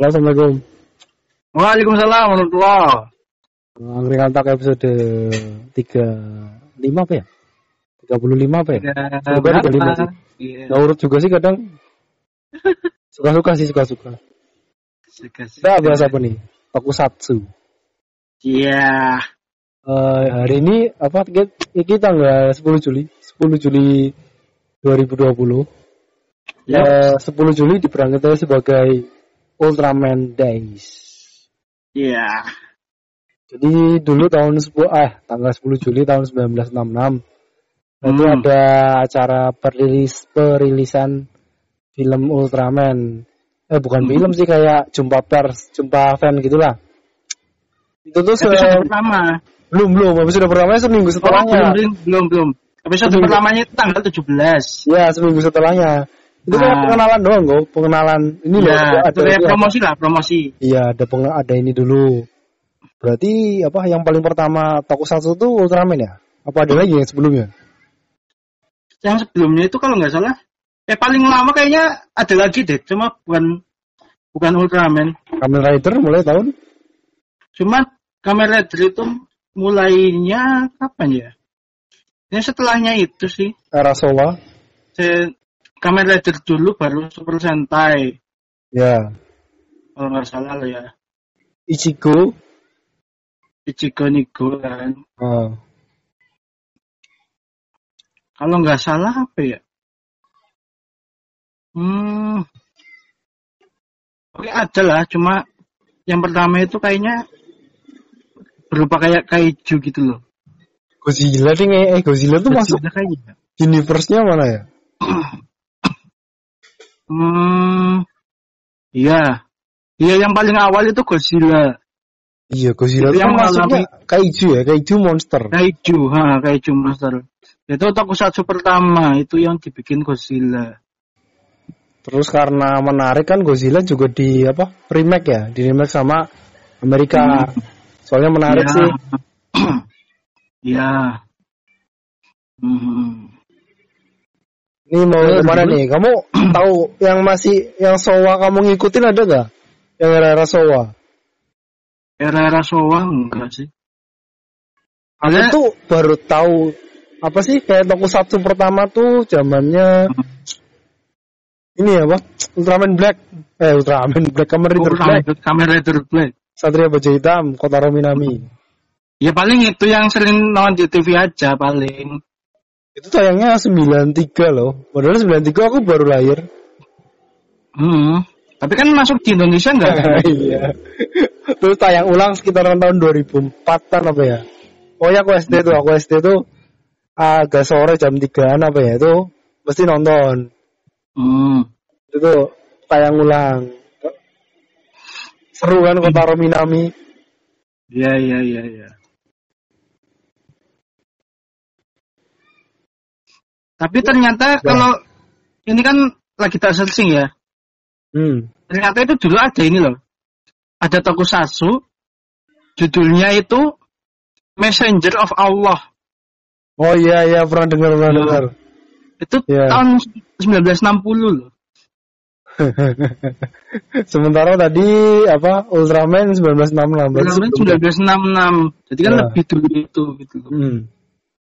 Assalamualaikum. Waalaikumsalam warahmatullahi Angkring Kantak episode 35 apa ya? 35 apa ya? Semoga 35 sih. Iya. Nggak urut juga sih kadang. Suka-suka sih, suka-suka. Kita bahas apa nih? Tokusatsu. Iya. Eh, hari ini apa kita, tanggal 10 Juli 10 Juli 2020 Ya. Eh, 10 Juli diberangkatkan sebagai Ultraman Days Iya. jadi dulu tahun 10 eh tanggal 10 Juli tahun 1966 itu Hmm. ada acara perilis perilisan film Ultraman eh bukan Hmm. film sih kayak jumpa pers jumpa fan gitulah itu tuh se- Episode pertama. belum belum episode pertamanya seminggu Oh, setelahnya belum, belum, belum. Episode Seminggu. pertamanya itu tanggal 17. Ya seminggu setelahnya. Itu kayak Ah. pengenalan doang kok, pengenalan ini loh. Ya, ada itu kayak ini, promosi lah, promosi. Iya ada peng, ada ini dulu. Berarti apa yang paling pertama Tokusatsu itu Ultraman ya? Apa ada lagi yang sebelumnya? Yang sebelumnya itu kalau nggak salah, eh paling lama kayaknya ada lagi deh, cuma bukan bukan Ultraman. Kamen Rider mulai tahun Cuma Kamen Rider itu mulainya kapan ya? Ya setelahnya itu sih. era Showa. Se- Kamen Rider dulu baru Super Sentai. Ya. Kalau nggak salah lah ya. Ichigo. Ichigo Nigo kan. Oh. Kalau nggak salah apa ya? Hmm. Oke ada lah, cuma yang pertama itu kayaknya berupa kayak kaiju gitu loh. Godzilla nih eh Godzilla tuh masuk Ada kayaknya. universe-nya mana ya? Hmm. Iya. Iya yang paling awal itu Godzilla. Iya Godzilla Itu tuh kan yang masuknya kaiju ya, kaiju monster. Kaiju, ha, kaiju monster. Itu tokusatsu pertama, itu yang dibikin Godzilla. Terus karena menarik kan Godzilla juga di apa? remake ya, di remake sama Amerika. Soalnya menarik Iya. sih. Iya. Hmm. Ini mau Eh, ke mana dulu. nih? Kamu tahu yang masih yang Sowa kamu ngikutin ada gak? Yang era-era Sowa. Era-era Showa enggak sih? Aku Ada tuh baru tahu apa sih kayak tokusatsu pertama tuh zamannya ini ya, apa? Ultraman Black. Eh Ultraman Black Kamen Rider Black. Kamen Rider Black. Satria Baja Hitam, Kotaro Minami. Ya paling itu yang sering nonton di TV aja paling. Itu tayangnya 93 loh. Padahal 93 aku baru lahir. Hmm. Tapi kan masuk di Indonesia enggak? iya. Terus tayang ulang sekitaran tahun 2004-an apa ya? Oh ya aku SD tuh, aku SD tuh agak sore jam 3-an apa ya itu mesti nonton. Hmm. Itu tuh tayang ulang. Seru kan Kotaro Minami. Iya iya iya iya. Tapi ternyata Ya. kalau ini kan lagi tak searching ya. Hmm. Ternyata itu dulu ada ini loh. Ada tokusatsu judulnya itu Messenger of Allah. Oh iya iya pernah dengar pernah dengar. Itu Ya. tahun 1960 loh. Sementara tadi apa Ultraman 1966 berarti Tahun sebelum- 1966. Jadi kan Ya. lebih dulu itu gitu loh. Hmm.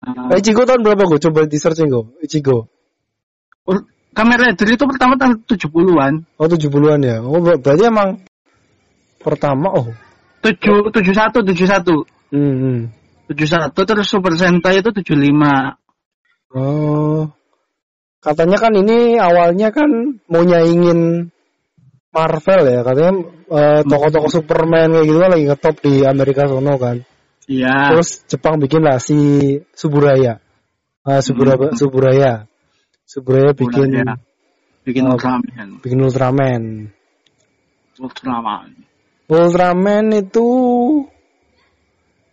Nah, Ichigo tahun berapa gue? Coba di searching gue. Ichigo. Ur- Kamen Rider itu pertama tahun 70-an. Oh 70-an ya. Oh ber- berarti emang pertama oh. 7 71 71. Hmm, hmm. 71 terus Super Sentai itu 75. Oh. Katanya kan ini awalnya kan mau nyaingin Marvel ya. Katanya eh, toko-toko Superman kayak gitu kan lagi ngetop di Amerika sono kan. Iya. Terus Jepang bikin lah si Suburaya. Ah, Subura, Hmm. Suburaya. Suburaya bikin Suburaya. bikin Oh. Ultraman. bikin Ultraman. Ultraman. Ultraman itu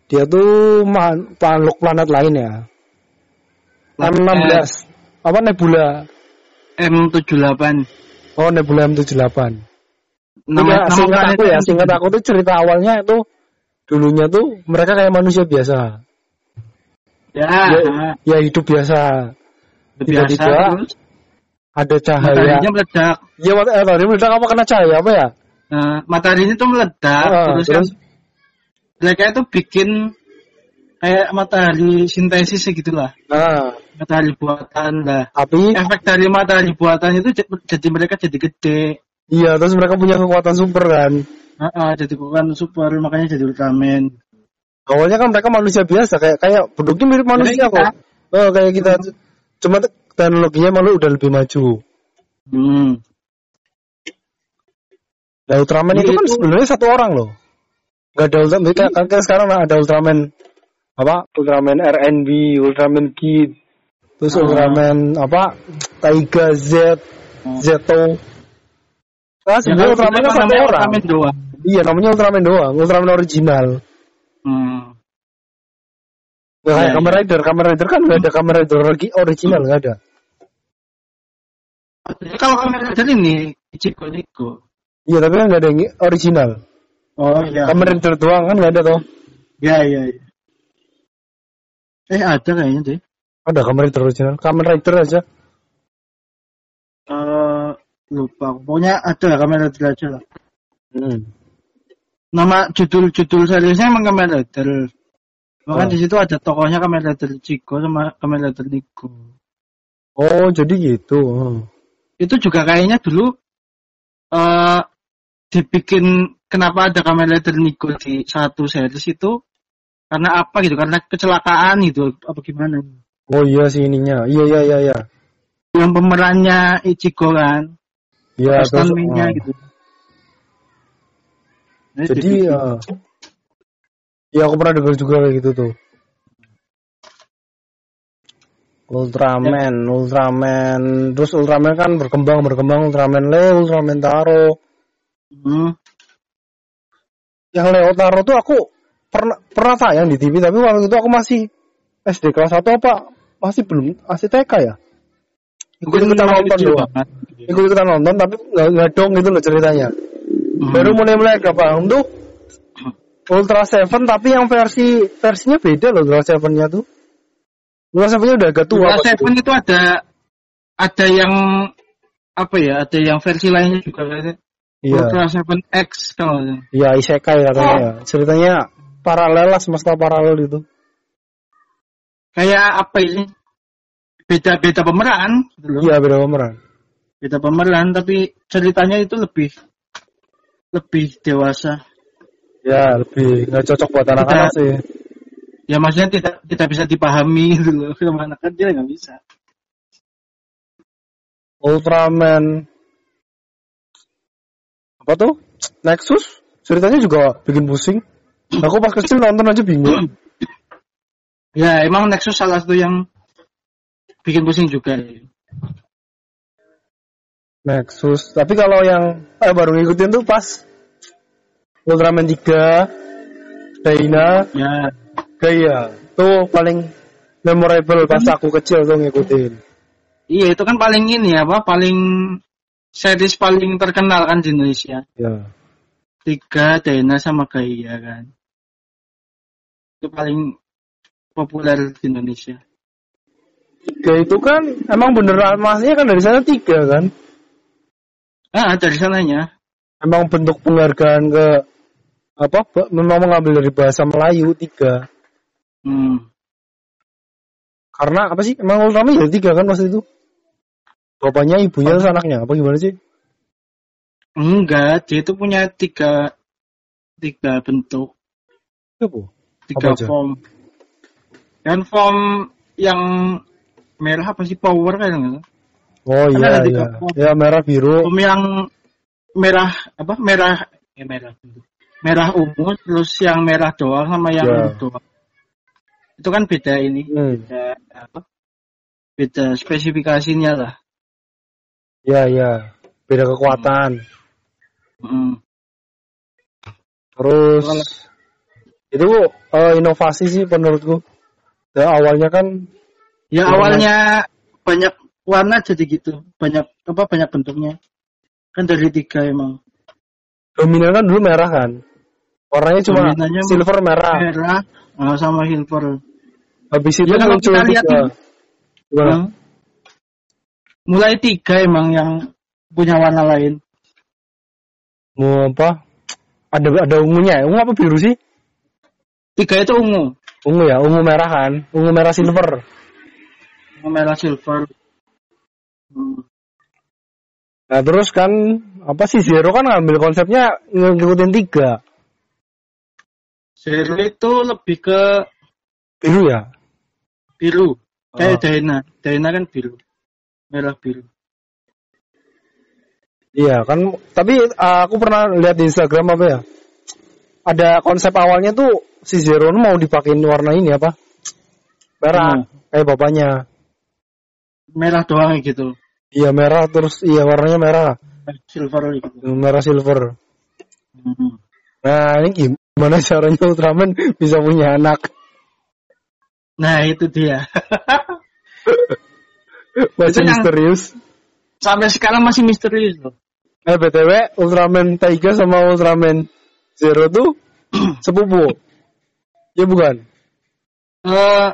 dia tuh ma- makhluk planet lain ya. M16. Apa Nebula? M78. Oh, Nebula M78. Nama, Iya, nama singkat aku ya, singkat aku tuh cerita awalnya itu dulunya tuh mereka kayak manusia biasa. Ya, Ya, ya hidup biasa. biasa tiba-tiba Ada cahaya. mataharinya meledak. Ya, wat- eh, tadi meledak apa kena cahaya apa ya? Nah, matahari itu meledak, Ah, terus, terus? kan mereka itu bikin kayak matahari sintesis gitulah. Nah, Matahari buatan lah. tapi Efek dari matahari buatan itu jadi mereka jadi gede. iya terus mereka punya kekuatan super kan. Ah, ah, jadi bukan super, makanya jadi Ultraman. Awalnya kan mereka manusia biasa kayak kayak bentuknya mirip manusia kok. Oh, kayak kita cuma te- teknologinya malu udah lebih maju. Hmm. Nah, Ultraman Iya, itu kan itu- sebenarnya satu orang loh. Gak ada Ultraman, kan, kan, kan sekarang ada Ultraman apa? Ultraman RNB, Ultraman Kid, terus Ah. Ultraman apa? Taiga Z, Oh. Zeto. Nah, Ya, sebenarnya kalau Ultraman kita kan satu orang. Ultraman doang. Iya, namanya Ultraman doang, Ultraman original. Hmm. Nggak kayak Iya, Kamen iya. Rider, Kamen Rider kan nggak ada Kamen Rider original nggak ada. Kalau Kamen Rider ini Ichigo Nigo. Iya, tapi kan nggak ada yang original. Oh iya. Kamen Rider doang kan nggak ada toh. Ya iya. iya. Eh ada kayaknya deh. Ada Kamen Rider original, Kamen Rider aja. Eh lupa. Pokoknya ada Kamen Rider aja lah. Hmm. Nama judul-judul seriesnya emang Kamen Rider. Bahkan Oh. di situ ada tokohnya Kamen Rider Ichigo sama Kamen Rider Nigo. Oh, jadi gitu. Hmm. Itu juga kayaknya dulu eh dibikin kenapa ada Kamen Rider Nigo di satu series itu karena apa gitu? Karena kecelakaan gitu apa gimana? Oh iya sih ininya. Iya iya iya iya. Yang pemerannya Ichigo kan, Iya terus. Ah. gitu. Jadi ya. Ya aku pernah dengar juga kayak gitu tuh. Ultraman, Ultraman, terus Ultraman kan berkembang berkembang Ultraman Leo, Ultraman Taro. Hmm. Yang Leo Taro tuh aku pernah pernah tayang di TV tapi waktu itu aku masih SD kelas 1 apa masih belum masih TK ya. Ikut ikutan nonton doang. Ikut ikutan nonton tapi nggak nggak dong gitu loh ceritanya. Hmm. Baru mulai-mulai paham tuh Ultra Seven tapi yang versi versinya beda loh Ultra Seven-nya tuh. Ultra Seven-nya udah agak tua. Ultra Seven itu ada ada yang apa ya? Ada yang versi lainnya juga kayaknya. Iya. Ultra Seven X kalau. Iya, isekai katanya. Ceritanya paralel lah semesta paralel itu. kayak apa ini? Beda beda pemeran, gitu. Iya, beda pemeran. Beda pemeran tapi ceritanya itu lebih lebih dewasa. Ya, lebih nggak cocok buat anak-anak sih. Ya maksudnya tidak tidak bisa dipahami gitu loh. Film anak kecil nggak bisa. Ultraman apa tuh? Nexus ceritanya juga bikin pusing. Aku pas kecil nonton aja bingung. Ya emang Nexus salah satu yang bikin pusing juga. Nexus. Tapi kalau yang eh baru ngikutin tuh pas Ultraman 3 Dina Ya Gaya tuh paling memorable pas aku kecil tuh ngikutin. iya itu kan paling ini apa paling series paling terkenal kan di Indonesia. Ya. Tiga Dena sama Gaia kan. Itu paling populer di Indonesia. Tiga itu kan emang beneran masnya kan dari sana tiga kan. Ah dari sananya. Emang bentuk penghargaan ke apa memang mengambil dari bahasa Melayu tiga. Hmm. Karena apa sih? Emang Ultraman ya tiga kan waktu itu. Bapaknya, ibunya, terus anaknya. Apa gimana sih? Enggak, dia itu punya tiga tiga bentuk, Apa? Tiga form. Dan form yang merah apa sih power kan? Oh Kan iya iya. Ya merah biru. Form yang merah apa? Merah eh merah. Merah ungu terus yang merah doang sama yang Ya. ungu doang. Itu kan beda ini, Hmm. beda apa? Beda spesifikasinya lah. Ya ya. Beda kekuatan. Hmm. Terus itu eh, inovasi sih menurutku. Ya, awalnya kan Ya Warna. awalnya banyak warna jadi gitu, banyak apa banyak bentuknya. Kan dari tiga emang. dominan kan dulu merah kan. Warnanya cuma Dominannya silver merah. Merah ah, sama silver. Habis itu Ya, kalau kita lihat? Yang mulai tiga emang yang punya warna lain. Mau apa? Ada ada ungunya. ya? Ungu apa biru sih? Tiga itu ungu. Ungu ya, ungu merah kan? Ungu merah silver. Ungu merah silver. Hmm. Nah terus kan apa sih Zero kan ngambil konsepnya ngikutin tiga Zero itu lebih ke biru ya. biru. Kayak Oh. Dayna. Dayna kan biru. Merah biru. Iya kan, tapi uh, aku pernah lihat di Instagram apa ya? Ada konsep awalnya tuh si Zero mau dipakein warna ini apa? Merah, kayak bapaknya. Merah doang gitu. Iya merah terus iya warnanya merah, Silver gitu. merah silver. Hmm. Nah ini gimana caranya Ultraman bisa punya anak? Nah itu dia. Masih yang- misterius. Sampai sekarang masih misterius loh. Eh btw Ultraman Taiga sama Ultraman Zero tuh sepupu. Ya bukan? Eh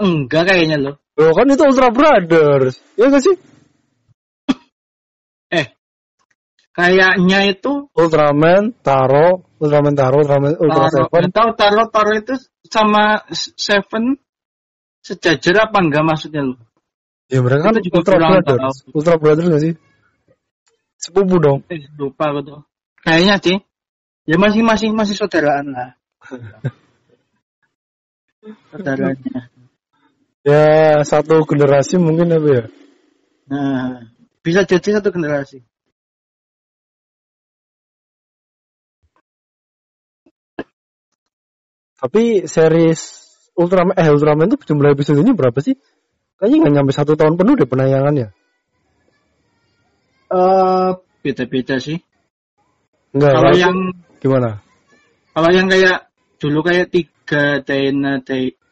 enggak kayaknya loh. Loh kan itu Ultra Brothers. Ya gak sih? Eh kayaknya itu Ultraman, Taro, Ultraman Taro, Ultraman Ultra Taro, Seven. tahu Taro Taro itu sama Seven sejajar apa enggak maksudnya lo? Ya mereka kan Itu juga Ultra Brothers. tahu. Ultra Brothers gak sih? Sepupu dong. Eh, lupa tuh. Kayaknya sih. Ya masih masih saudaraan lah. Saudaranya. Ya satu generasi mungkin apa ya? Nah, bisa jadi satu generasi. Tapi series Ultraman eh Ultraman itu jumlah episodenya berapa sih? Kayaknya nggak nyampe satu tahun penuh deh penayangannya. Eh, beda-beda sih. Enggak. Kalau yang gimana? kalau yang kayak dulu kayak tiga Day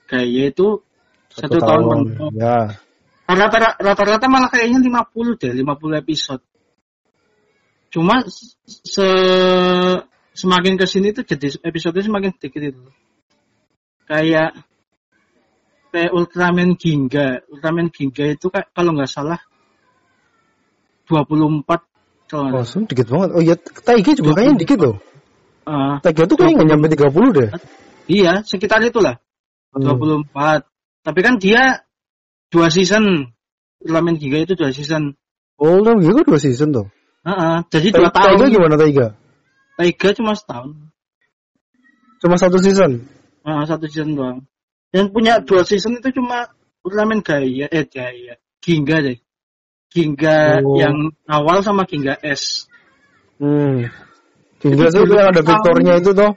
Gaya itu satu, tahun, penuh. Ya. Rata-rata rata-rata malah kayaknya 50 deh, 50 episode. Cuma se semakin ke sini tuh jadi episode semakin sedikit itu. Kayak kayak Ultraman Ginga. Ultraman Ginga itu kayak kalau nggak salah 24 kalau Oh, sun dikit banget. Oh iya, Taiga juga kayaknya dikit loh. Ah, Taiga tuh kayaknya nggak nyampe 30 deh. iya, sekitar itulah. Hmm. 24. Tapi kan dia dua season. Ultraman Ginga itu dua season. Oh, Ultraman Giga dua season tuh. Heeh, jadi dua Ta- Taiga tahun. gimana Taiga? Taiga cuma setahun. Cuma satu season. Nah, satu season doang. Yang punya dua season itu cuma Ultraman Gaia, eh Gaia, Ginga deh. Ginga Oh. yang awal sama Ginga S. Hmm. Giga Itu yang ada Victornya itu tuh.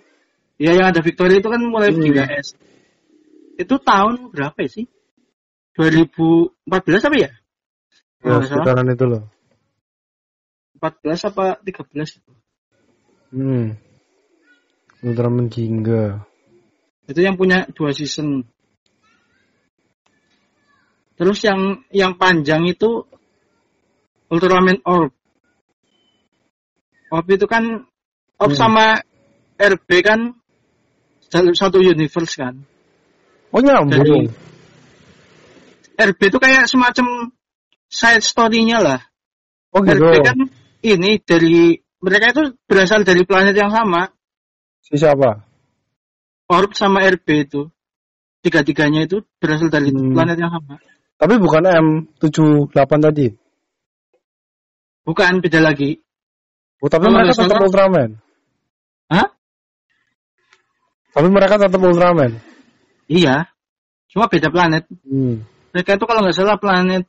Ya yang ada Victoria itu kan mulai Hmm. Ginga S. Itu tahun berapa ya sih? 2014 apa ya? Ya, sekitaran itu loh. 14 apa 13 itu. Hmm. Ultraman Ginga. Itu yang punya dua season. Terus yang yang panjang itu Ultraman Orb. Orb itu kan Orb Hmm. sama RB kan satu universe kan. Oh nyambung. RB itu kayak semacam side story-nya lah. Oh gitu. RB kan ini dari mereka itu berasal dari planet yang sama. Si siapa? Orb sama RB itu tiga-tiganya itu berasal dari Hmm. planet yang sama. Tapi bukan M78 tadi. Bukan beda lagi. Oh, tapi Kalau mereka tetap Ultraman. Hah? Tapi mereka tetap Ultraman. Iya. Cuma beda planet. Hmm. Mereka itu kalau nggak salah planet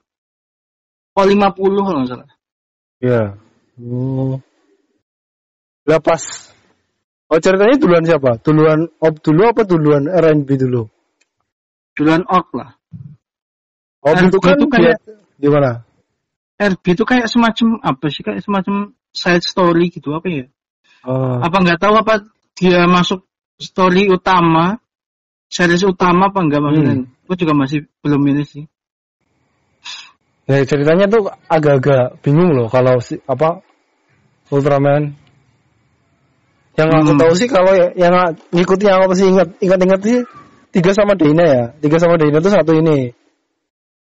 O50 kalau nggak salah. Iya. Oh. Lah pas. Oh ceritanya duluan siapa? Duluan Ob dulu apa duluan RNB dulu? Duluan Orc lah. Ob RNB itu kan itu kayak- gimana? RB itu kayak semacam apa sih? Kayak semacam side story gitu apa ya? Oh. Apa nggak tahu apa dia masuk story utama, series utama apa enggak maksudnya? Hmm. Aku juga masih belum ini sih. Ya ceritanya tuh agak-agak bingung loh kalau si apa Ultraman. Yang aku Hmm. tahu sih kalau ya- yang ngikutin yang aku masih ingat ingat-ingat sih tiga sama Dina ya. Tiga sama Dina tuh satu ini.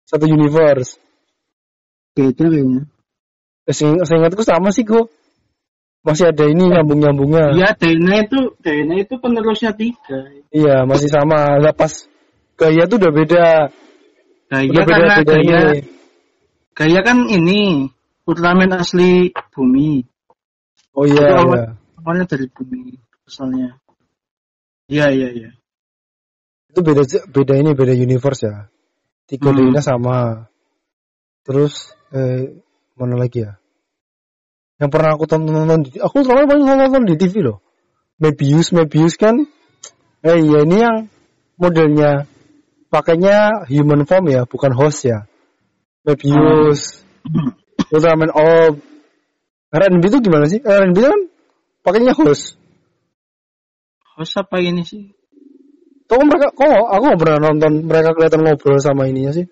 Satu universe. Beda kayaknya. Seingatku sama sih kok. Masih ada ini nyambung-nyambungnya. Iya, Dana itu Dana itu penerusnya tiga. Iya, masih sama. Lah pas gaya tuh udah beda. Gaya Udah beda karena beda Gaya ini. Gaya kan ini Ultraman asli bumi. Oh iya, Itu iya. awal- Awalnya dari bumi asalnya. Iya, iya, iya. Itu beda beda ini beda universe ya. Tiga Hmm. D-nya sama. Terus eh mana lagi ya? Yang pernah aku tonton nonton di, aku terlalu banyak nonton di TV loh. Mebius, Mebius kan. Eh iya ini yang modelnya pakainya human form ya, bukan host ya. Mebius, Ultraman Orb. R&B itu gimana sih? R&B itu kan pakainya host. Host apa ini sih? Kok mereka, kok aku nggak pernah nonton mereka kelihatan ngobrol sama ininya sih?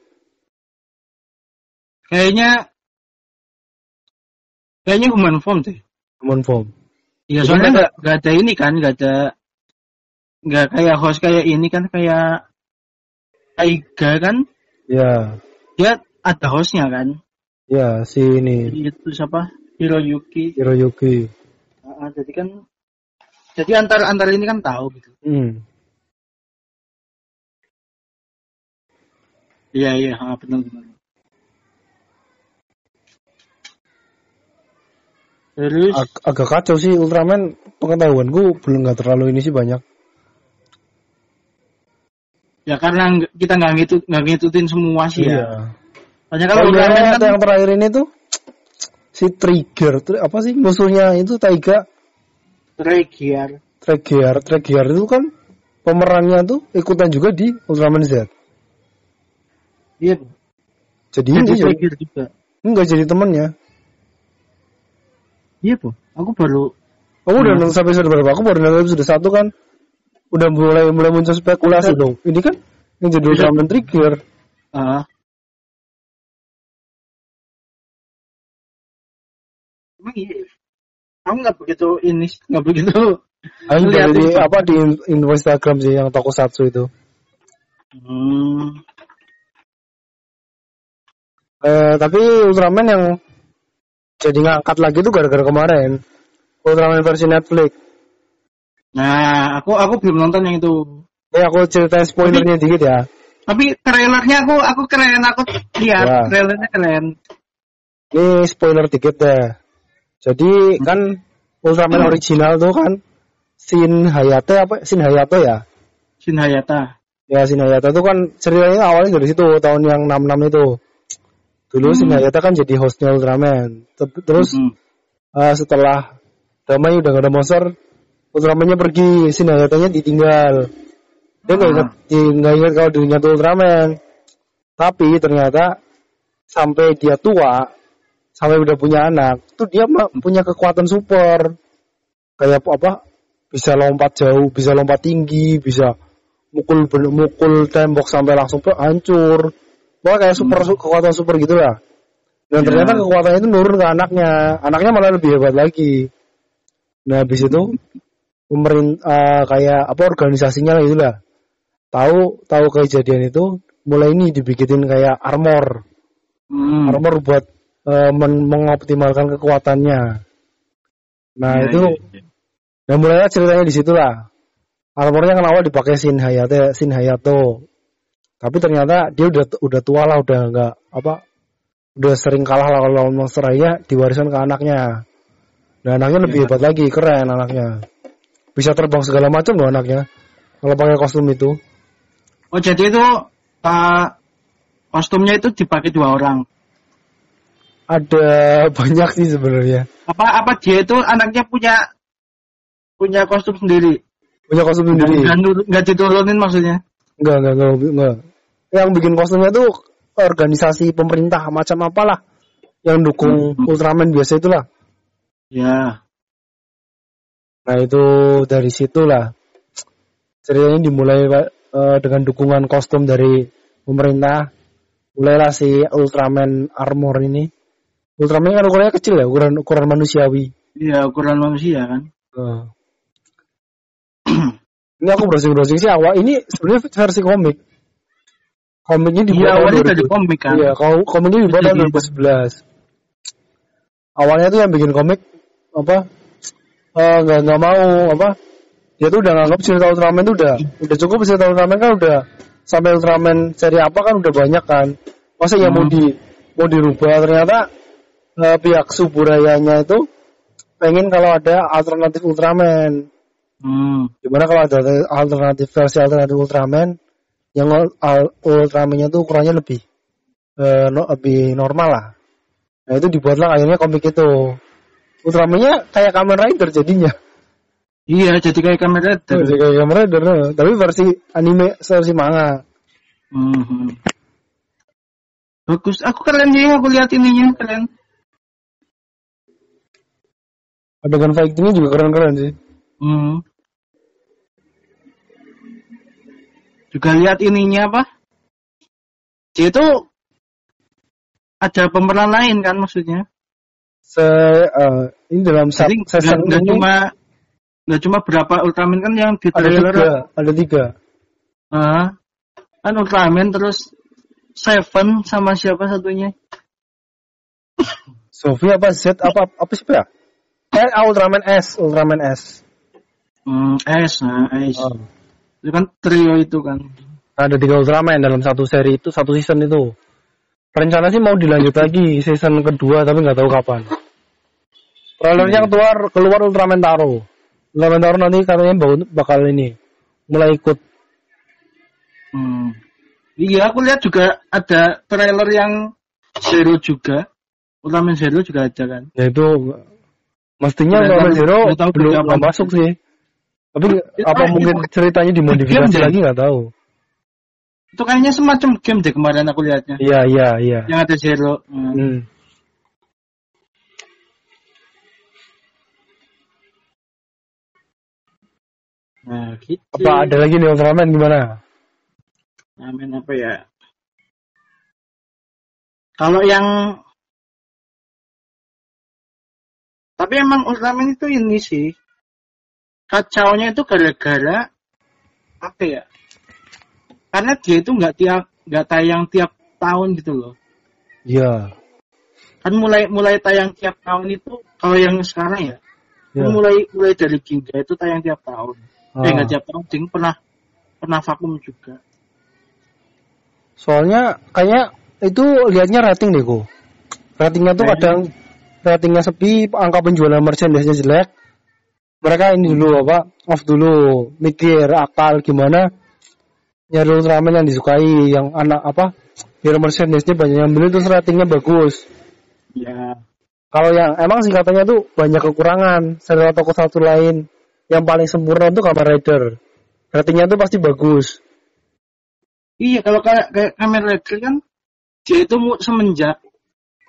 Kayaknya kayaknya human form deh. Human form. Iya, soalnya nggak nggak ada ini kan, nggak ada nggak kayak host kayak ini kan kayak Aiga kan, Ya, dia ada hostnya kan. ya si ini Itu siapa? Hiroyuki. Hiroyuki. Ah, jadi kan jadi antar antar ini kan tahu gitu. Hmm. Iya iya, ah, benar benar. Terus Ag- agak kacau sih Ultraman pengetahuanku belum nggak terlalu ini sih banyak. ya karena kita nggak ngitut nggak ngikutin semua sih Iya. ya. Soalnya kalau Ultraman kan yang terakhir ini tuh si Trigger, Tri- apa sih musuhnya itu Taiga Regiar. Trigger, Trigger itu kan pemerannya tuh ikutan juga di Ultraman Z. Iya. Jadi jadi ini Regiar juga. enggak jadi temennya. Iya, Bu. Aku baru Kamu udah Hmm. nonton sampai episode berapa? Aku baru nonton episode satu kan. Udah mulai mulai muncul spekulasi dong. Ini kan yang jadi Ultraman Trigger. ah Emang iya. Aku nggak begitu ini, nggak begitu. Lihat dari itu. apa di in- Instagram sih yang tokusatsu itu. Hmm. Eh, tapi Ultraman yang jadi ngangkat lagi tuh gara-gara kemarin. Ultraman versi Netflix. Nah, aku aku belum nonton yang itu. Ya aku ceritain spoilernya dikit ya. Tapi trailernya aku aku keren, aku lihat Ya. trailernya keren. Ini spoiler dikit deh. Jadi kan Ultraman original tuh kan Shin Hayato apa Shin Hayato ya? Shin Hayata. Ya Shin Hayato tuh kan ceritanya awalnya dari situ tahun yang 66 itu. Dulu Hmm. Hayato kan jadi hostnya Ultraman. Ter- Terus Mm-mm. eh, setelah Damai udah gak ada monster, Ultramannya pergi, Shin Hayatonya ditinggal. Dia nggak Ah. ingat, di- nggak ingat kalau dirinya tuh Ultraman. Tapi ternyata sampai dia tua, sampai udah punya anak, tuh dia mah punya kekuatan super. Kayak apa? Bisa lompat jauh, bisa lompat tinggi, bisa mukul mukul tembok sampai langsung hancur. Pokoknya kayak super su- kekuatan super gitu lah. Dan Ya. ternyata kekuatannya itu nurun ke anaknya. Anaknya malah lebih hebat lagi. Nah, habis itu pemerintah kayak apa organisasinya lah itulah. Tahu tahu kejadian itu mulai ini dibikinin kayak armor. Hmm. Armor buat eh, men- mengoptimalkan kekuatannya. Nah, Iya, itu iya. Nah mulainya ceritanya di situ lah. Armornya kan awal dipakai Shin Hayato, Shin Hayato. Tapi ternyata dia udah udah tua lah, udah nggak apa, udah sering kalah lah kalau monster aja diwariskan ke anaknya. Nah anaknya lebih Ya. hebat lagi, keren anaknya. Bisa terbang segala macam loh anaknya. Kalau pakai kostum itu. Oh jadi itu uh, kostumnya itu dipakai dua orang. Ada banyak sih sebenarnya. Apa apa dia itu anaknya punya punya kostum sendiri. Punya kostum sendiri. Nggak diturunin maksudnya. Enggak, enggak, enggak, enggak. Yang bikin kostumnya tuh organisasi pemerintah macam apalah. Yang dukung Hmm. Ultraman biasa itulah. Ya. Nah itu dari situlah ceritanya dimulai Pak, eh, dengan dukungan kostum dari pemerintah. Mulailah si Ultraman Armor ini. Ultraman kan ukurannya kecil ya, ukuran ukuran manusiawi. Iya ukuran manusia kan. Eh. Ini aku browsing browsing sih awal ini sebenarnya versi komik. Komiknya dibuat Iya tahun awalnya 2000. dari komik kan. Iya, kalau komiknya dibuat tahun Jadi- 2011. Awalnya tuh yang bikin komik apa? eh, nggak nggak mau apa dia tuh udah nganggap cerita Ultraman tuh udah udah cukup cerita Ultraman kan udah sampai Ultraman seri apa kan udah banyak kan masa ya mau Hmm. di mau dirubah ternyata eh, pihak Suburayanya itu pengen kalau ada alternatif Ultraman Hmm. gimana kalau ada alternatif versi alternatif Ultraman yang Ultramannya tuh ukurannya lebih eh, no- lebih normal lah nah itu dibuatlah akhirnya komik itu Ultramannya kayak Kamen Rider jadinya Iya, jadi kayak kamera Oh, jadi kayak Kamen Rider nah. tapi versi anime versi manga Hmm. Bagus. Aku keren sih, aku lihat ininya keren. adegan fightingnya juga keren-keren sih Hmm. Juga lihat ininya apa? Dia itu ada pemeran lain kan maksudnya. Se eh, ini dalam sat- Jadi season nggak nggak ini cuma nggak cuma berapa Ultraman kan yang di ada trailer tiga ada tiga Ah, kan Ultraman terus Seven sama siapa satunya? Sophie apa Z apa apa sih ya eh Ultraman S Ultraman S Hmm, S, nah S. Oh. Itu kan trio itu kan. ada tiga Ultraman dalam satu seri itu satu season itu rencana sih mau dilanjut lagi season kedua tapi nggak tahu kapan trailernya keluar keluar Ultraman Taro Ultraman Taro nanti katanya bakal ini mulai ikut Hmm. Iya, aku lihat juga ada trailer yang Zero juga. Ultraman Zero juga ada kan. ya itu mestinya Ultraman Zero belum masuk sih tapi Ya, apa mungkin kok- ceritanya dimodifikasi game lagi nggak tahu Itu kayaknya semacam game deh kemarin aku lihatnya. iya iya iya Yang ada Zero. Hmm. Hmm. Nah, gitu. apa ada lagi nih Ultraman gimana Ultraman apa ya? Kalau yang tapi emang Ultraman itu ini sih kacaunya itu gara-gara apa ya? Karena dia itu nggak tiap nggak tayang tiap tahun gitu loh. iya Kan mulai mulai tayang tiap tahun itu kalau yang sekarang ya, kan mulai mulai dari Ginga itu tayang tiap tahun. Eh Ah. nggak tiap tahun, Ding pernah pernah vakum juga. Soalnya kayaknya itu lihatnya rating deh kok. Ratingnya tuh kadang ratingnya sepi, angka penjualan merchandise-nya jelek. Mereka ini dulu apa? Off dulu, mikir akal gimana nyari Ultraman yang disukai, yang anak apa? Biar merchandise-nya banyak yang beli terus ratingnya bagus. Ya, Kalau yang emang sih katanya tuh banyak kekurangan. Serial toko satu lain yang paling sempurna tuh Kamen Rider. Ratingnya tuh pasti bagus. Iya, kalau kayak kayak Kamen Rider kan dia itu semenjak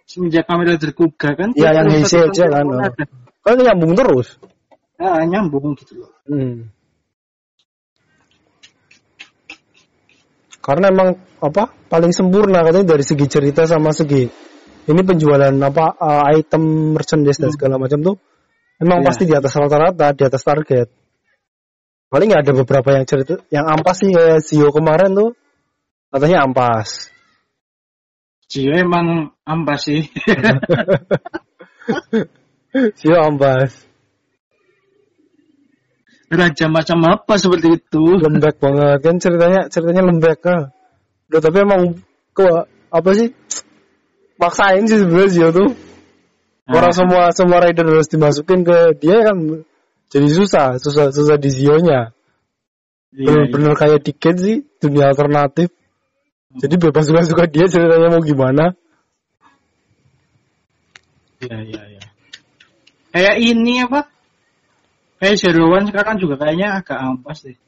semenjak Kamen Rider Kuga kan. Iya, yang Heisei terus aja kan, oh. Kan nyambung terus. Ah, nyambung gitu loh. Hmm. Karena emang apa paling sempurna katanya dari segi cerita sama segi ini penjualan apa uh, item merchandise dan segala macam tuh emang Iya. pasti di atas rata-rata di atas target. Paling nggak ada beberapa yang cerita yang ampas sih kayak Zio kemarin tuh katanya ampas. Jio emang ampas sih. Zio ampas. Raja macam apa seperti itu? lembek banget. Kan ceritanya ceritanya lembek kan udah tapi emang ke apa sih? Maksain sih sebenarnya Zio tuh orang semua semua rider harus dimasukin ke dia kan jadi susah susah susah di Zio-nya. Iya, bener-bener kayak tiket sih dunia alternatif. Jadi bebas suka suka dia ceritanya mau gimana. Iya, iya, iya. Kayak ini apa? Kayak Zero One sekarang juga kayaknya agak ampas deh.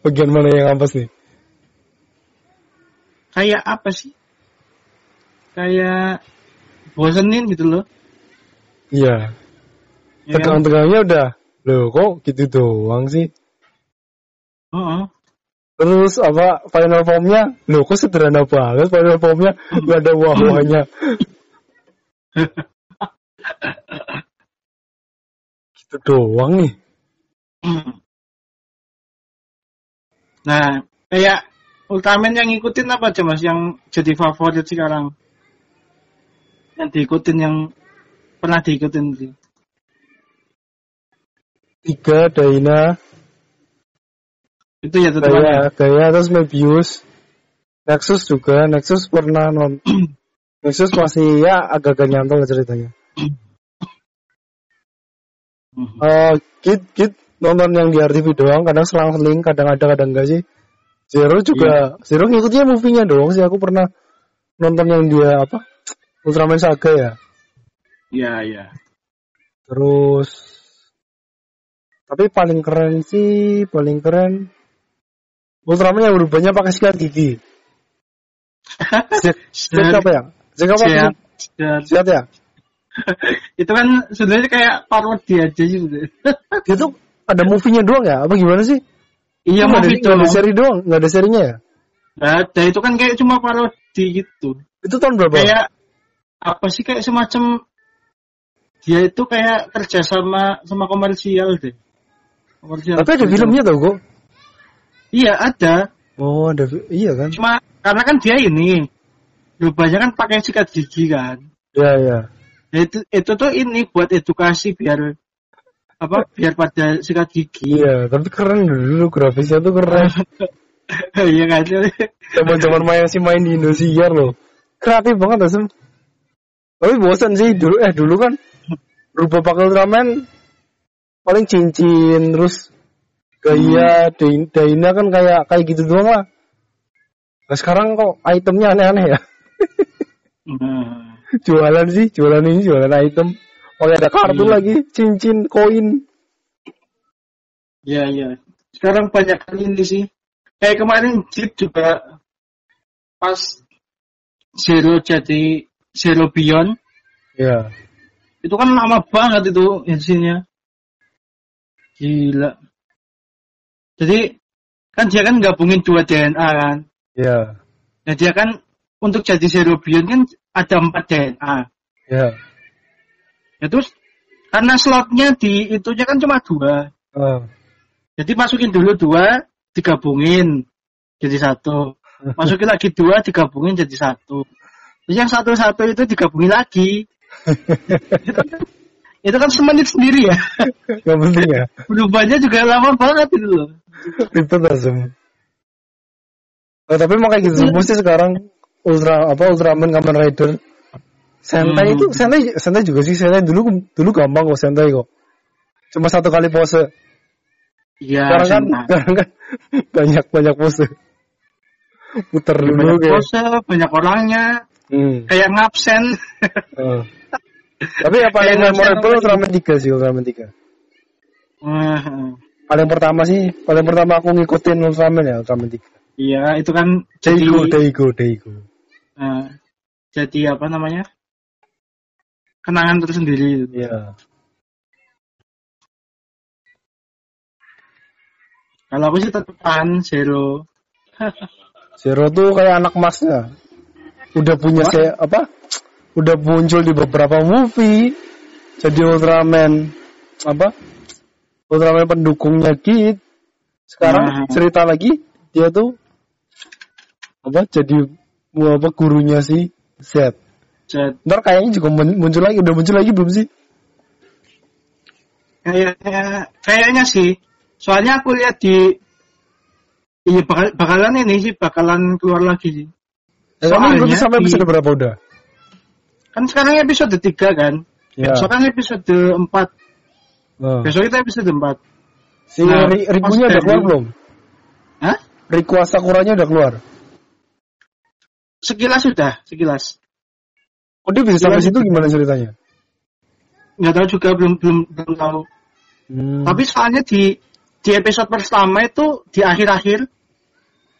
bagian mana yang ampas nih Kayak apa sih? Kayak bosenin gitu loh. iya Ya tegang-tegangnya udah loh kok gitu doang sih Heeh. Terus apa final formnya? Loh kok sederhana banget final formnya nggak ada wah-wahnya. gitu doang nih. Nah, kayak Ultraman yang ngikutin apa aja mas? Yang jadi favorit sekarang? Yang diikutin yang pernah diikutin gitu. tiga Daina Itu ya tutupan. Gaya Gaya terus Mebius Nexus juga Nexus pernah nonton Nexus masih ya agak-agak nyantol ceritanya Eh, Kit Kit nonton yang di RTV doang kadang selang-seling kadang ada kadang enggak sih. Zero juga Zero ngikutnya movie-nya doang sih aku pernah nonton yang dia apa Ultraman Saga ya. Iya, iya. terus tapi paling keren sih paling keren Ultraman yang berubahnya pakai sikat gigi. Sikat apa ya? Sikat apa? Sikat ya Itu kan sebenarnya kayak parodi aja sih. dia tuh ada movie-nya doang ya apa gimana sih Iya, ada, video. nggak ada seri doang nggak ada serinya ya Ada itu kan kayak cuma parodi gitu. itu tahun berapa Kayak apa sih kayak semacam dia itu kayak kerja sama sama komersial deh. Komersial. tapi ada filmnya tau kok Iya ada. oh ada iya kan Cuma karena kan dia ini rupanya kan pakai sikat gigi kan. ya ya Nah, itu itu tuh ini buat edukasi biar apa biar pada sikat gigi. iya tapi keren dulu grafisnya tuh keren. Iya kan. zaman-zaman main sih main di Indosiar loh. Kreatif banget asem tapi bosan sih dulu eh dulu kan rubah pakai Ultraman paling cincin terus gaya Dain- Daina kan kayak kayak gitu doang lah. Nah sekarang kok itemnya aneh-aneh ya. Nah, jualan sih jualan ini jualan item pakai ada kartu Iya. lagi cincin koin Iya iya. Sekarang banyak ini sih. Kayak kemarin Jeep juga pas Zero jadi Zero Beyond ya itu kan lama banget itu isinya. Gila. Jadi kan dia kan gabungin dua DNA kan. ya Nah dia kan untuk jadi Zero Beyond kan ada empat DNA. ya Ya terus karena slotnya di itunya kan cuma dua. Ah. Jadi masukin dulu dua, digabungin jadi satu. Masukin lagi dua, digabungin jadi satu. Terus yang satu-satu itu digabungin lagi. itu, kan- itu kan semenit sendiri ya. Gak penting ya Berubahnya juga lama banget itu loh. ribet asem oh, tapi mau kayak gitu semua sih sekarang Ultra apa Ultraman Kamen Rider. Sentai Hmm. itu Sentai Sentai juga sih. Sentai dulu dulu gampang kok Sentai kok. Cuma satu kali pose. Iya, sekarang kan sekarang kan banyak banyak pose. Puter dulu banyak kayak pose, banyak orangnya, Hmm. kayak ngabsen. Oh. tapi yang paling memorable Ultraman 3 sih Ultraman 3 Wah, paling pertama sih paling pertama aku ngikutin Ultraman ya Ultraman 3 Iya, itu kan jadi Daigo Daigo Eh, jadi apa namanya? Kenangan tersendiri. Iya Kalau aku sih tetepan Zero. Zero tuh kayak anak masnya. Udah punya Apa? saya apa? Udah muncul di beberapa movie. Jadi Ultraman apa? Ultraman pendukungnya Kid. Sekarang Nah. cerita lagi dia tuh apa? Jadi apa gurunya si Z. Jadi Ntar kayaknya juga mun- muncul lagi. Udah muncul lagi belum sih? Kayaknya, kayaknya sih. Soalnya aku lihat di Iya bakal, bakalan ini sih bakalan keluar lagi sih. Eh, Soalnya ikuti sampai di- episode berapa udah? Kan sekarang episode 3 kan. Ya. Sekarang episode 4. Oh. Besok kita episode 4. Si Nah, Ri- Rikunya udah keluar belum? Hah? Riku Asakuranya udah keluar. Sekilas sudah, sekilas. Oh dia bisa sampai situ gimana ceritanya? Nggak tahu juga belum belum belum tahu. Hmm. Tapi soalnya di di episode pertama itu di akhir-akhir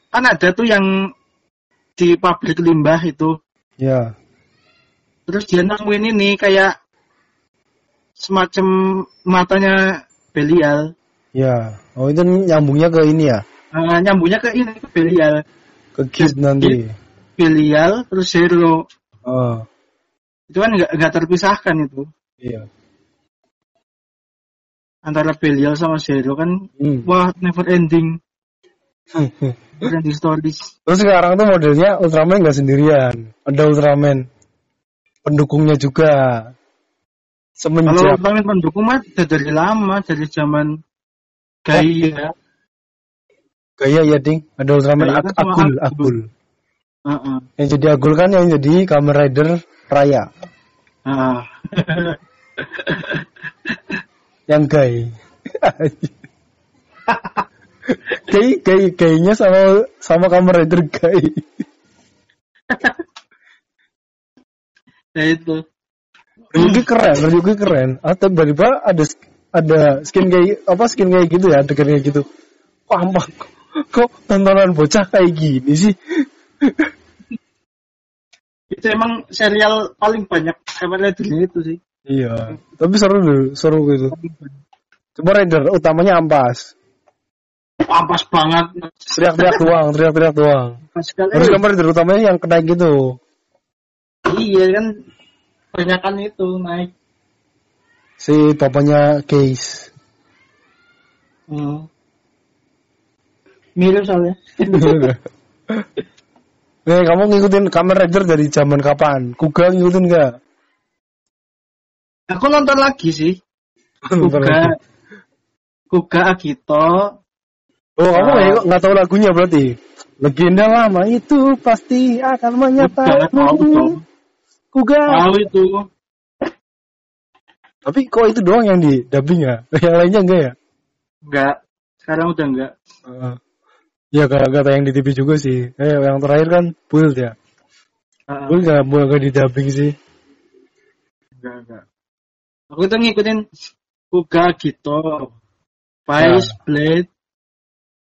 kan ada tuh yang di pabrik limbah itu. ya. Terus dia nemuin ini kayak semacam matanya Belial. Ya, oh itu nyambungnya ke ini ya, Eh, nyambungnya ke ini ke Belial. ke Kid nanti. Belial terus Zero. Oh, Itu kan nggak terpisahkan itu. iya. Antara Belial sama Zero kan Hmm. wah never ending. Never ending stories. Terus sekarang tuh modelnya Ultraman nggak sendirian, ada Ultraman pendukungnya juga. Kalau semenjak Ultraman pendukung mah dari lama, dari zaman Gaia. gaya ya ding ada Ultraman Gaya Ag- kan Heeh. yang jadi Agul kan yang jadi Kamen Rider Raya Ah. yang gay gay gay gaynya sama sama Kamen Rider gay ya itu. Ryuki keren Ryuki keren atau tiba-tiba ada ada skin kayak apa skin kayak gitu ya adegan kayak gitu wah kok tontonan bocah kayak gini sih Itu emang serial paling banyak Kamen Rider itu sih. iya tapi seru dulu seru gitu cuma Rider utamanya ampas Ampas banget. teriak-teriak doang teriak-teriak doang terus Kamen Rider utamanya yang kena gitu Iya kan banyakan itu naik. si bapaknya Case Hmm. Mirip soalnya. Nih kamu ngikutin Kamen Rider dari zaman kapan? Kuga ngikutin nggak? Aku nonton lagi sih. Kuga. Kuga Agito. Oh kamu Ah. nggak nggak tahu lagunya berarti? Legenda lama itu pasti akan menyatakan Kuga. Tahu itu. Tapi kok itu doang yang di dubbing ya? Yang lainnya enggak ya? Enggak. Sekarang udah enggak. Heeh. Ya gak, gak tayang di TV juga sih. Eh yang terakhir kan Build ya. Ah, Build nggak boleh nggak di dubbing sih. enggak, enggak. Aku tuh ngikutin Kuga Agito. Vice, Blade,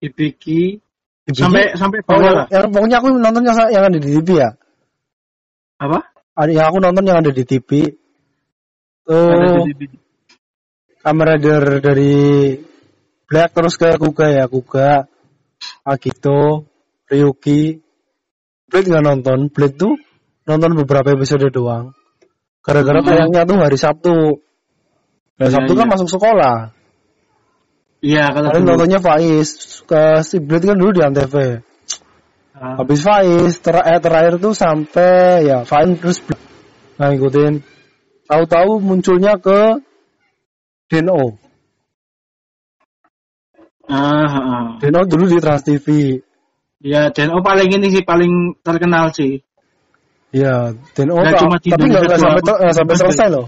Ibiki, sampai sampai Oh, bawah lah. yang pokoknya aku nonton yang, yang ada di TV ya. Apa? Ada yang aku nonton yang ada di TV. Tuh Ada di TV. Kamen Rider dari Black terus ke Kuga ya Kuga Agito Ryuki. Blade nggak nonton. Blade tuh nonton beberapa episode doang. Gara-gara Hmm. tayangnya tuh hari Sabtu. Nah Iya, Sabtu kan iya. masuk sekolah. Iya, kalau paling nontonnya Faiz. Ke si Blade kan dulu di Antv. Ah, habis Faiz ter eh, terakhir tuh sampai ya Faiz terus Blade. nah ngikutin. Tahu-tahu munculnya ke Deno ah, ah, ah. Deno dulu di Trans TV Ya, dan oh paling ini sih paling terkenal sih. Iya, Nggak tak- cuma tapi nggak sampai nggak sampai selesai loh.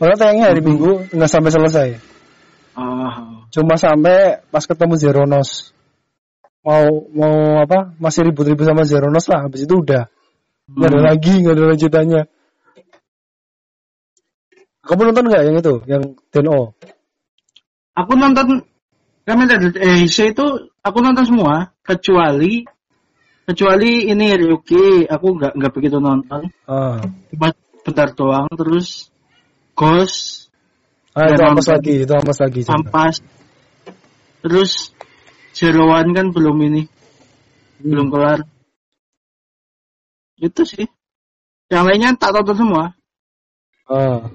Padahal tayangnya hari Minggu nggak sampai selesai. Ah, Cuma sampai pas ketemu Zeronos. Mau mau apa? Masih ribut-ribut sama Zeronos lah. Habis itu udah nggak ada hmm. lagi, nggak ada lanjutannya. Kamu nonton nggak yang itu, yang Deno? Aku nonton Kamen Rider Asia itu aku nonton semua kecuali kecuali ini Ryuki. Aku nggak nggak begitu nonton. Cuma bentar doang terus Ghost. Ah itu ampas lagi, itu ampas lagi. Ampas. Terus Zero One kan belum ini Hmm. belum kelar. Itu sih. Yang lainnya tak tonton semua. Ah.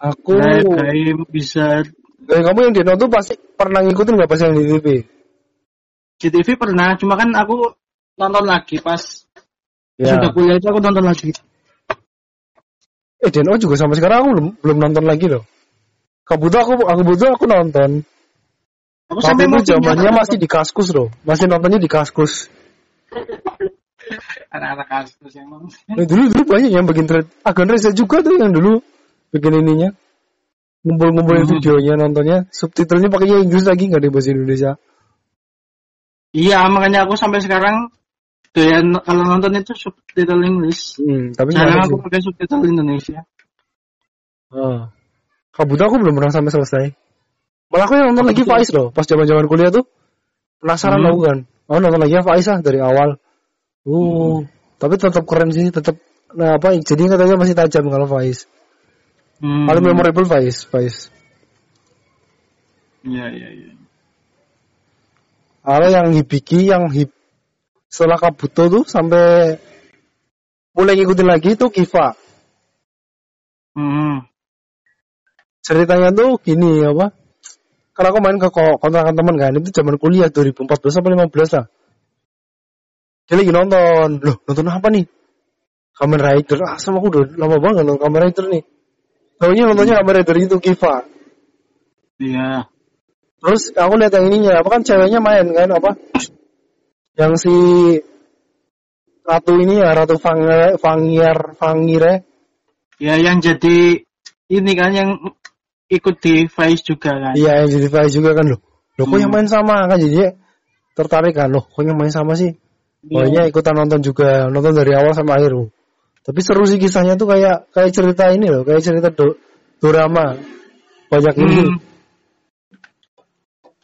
Aku, Kayak game bisa eh, kamu yang Deno tuh pasti pernah ngikutin nggak pas yang di TV? GTV pernah cuma kan aku nonton lagi pas Ya. sudah kuliah itu aku nonton lagi Eh Deno juga sampai sekarang aku belum belum nonton lagi loh. Kabuto aku aku butuh aku nonton. aku Tapi sampai itu zamannya masih di Kaskus loh. Masih nontonnya di Kaskus. anak-anak kasus emang Nah, dulu dulu banyak yang bikin thread. Agan Reza juga tuh yang dulu bikin ininya. Ngumpul-ngumpulin Hmm. videonya nontonnya. Subtitlenya pakainya Inggris lagi nggak di bahasa Indonesia. iya makanya aku sampai sekarang doyan kalau nonton itu subtitle English Hmm, tapi ada aku pakai subtitle Indonesia Ah. Kabuto aku belum pernah sampai selesai. Malah aku yang nonton lagi. Faiz loh. Pas zaman-zaman kuliah tuh penasaran Hmm. aku kan. Oh nonton lagi Faiz ah dari awal. Uh, tapi tetap keren sih, tetap nah apa jadi katanya masih tajam kalau Faiz. Hmm. Paling memorable Faiz, Faiz. iya iya iya Kalau yang Hibiki yang hip setelah Kabuto tuh sampai mulai ngikutin lagi tuh Kiva. hmm. Ceritanya tuh gini apa? Karena aku main ke ko- kontrakan teman kan, itu zaman kuliah 2014 apa 15 lah. Dia lagi nonton, loh nonton apa nih? Kamen Rider, ah sama aku udah lama banget nonton Kamen Rider nih. Tahunya nontonnya Kamen Rider itu Kiva. Iya. Terus aku lihat yang ininya, apa kan ceweknya main kan apa? Yang si Ratu ini ya, Ratu Fangire, Fangir, Fangire. Ya yang jadi ini kan yang ikut di Vice juga kan. Iya, yang jadi Vice juga kan loh. Loh kok Hmm. yang main sama kan jadi tertarik kan loh, kok yang main sama sih? Iya. Pokoknya ikutan nonton juga, nonton dari awal sampai akhir. loh. Tapi seru sih kisahnya tuh kayak kayak cerita ini loh, kayak cerita do, drama. Banyak ini. Hmm.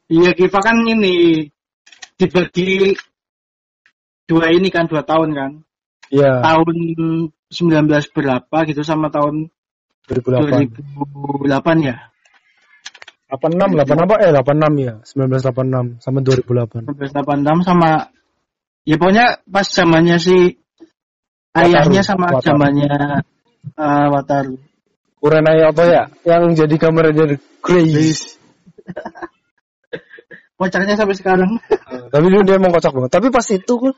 Iya Kiva kan ini dibagi dua ini kan dua tahun kan. Iya, Tahun 19 berapa gitu sama tahun 2008. 2008 ya. 86, 8 apa? Eh, 86 ya. 1986 sama 2008. 1986 sama ya pokoknya pas zamannya si ayahnya sama Wataru. zamannya uh, Wataru. Kurenai Oto ya, yang jadi kamera dari Grace. Kocaknya sampai sekarang. Tapi dulu dia emang kocak banget. Tapi pas itu kan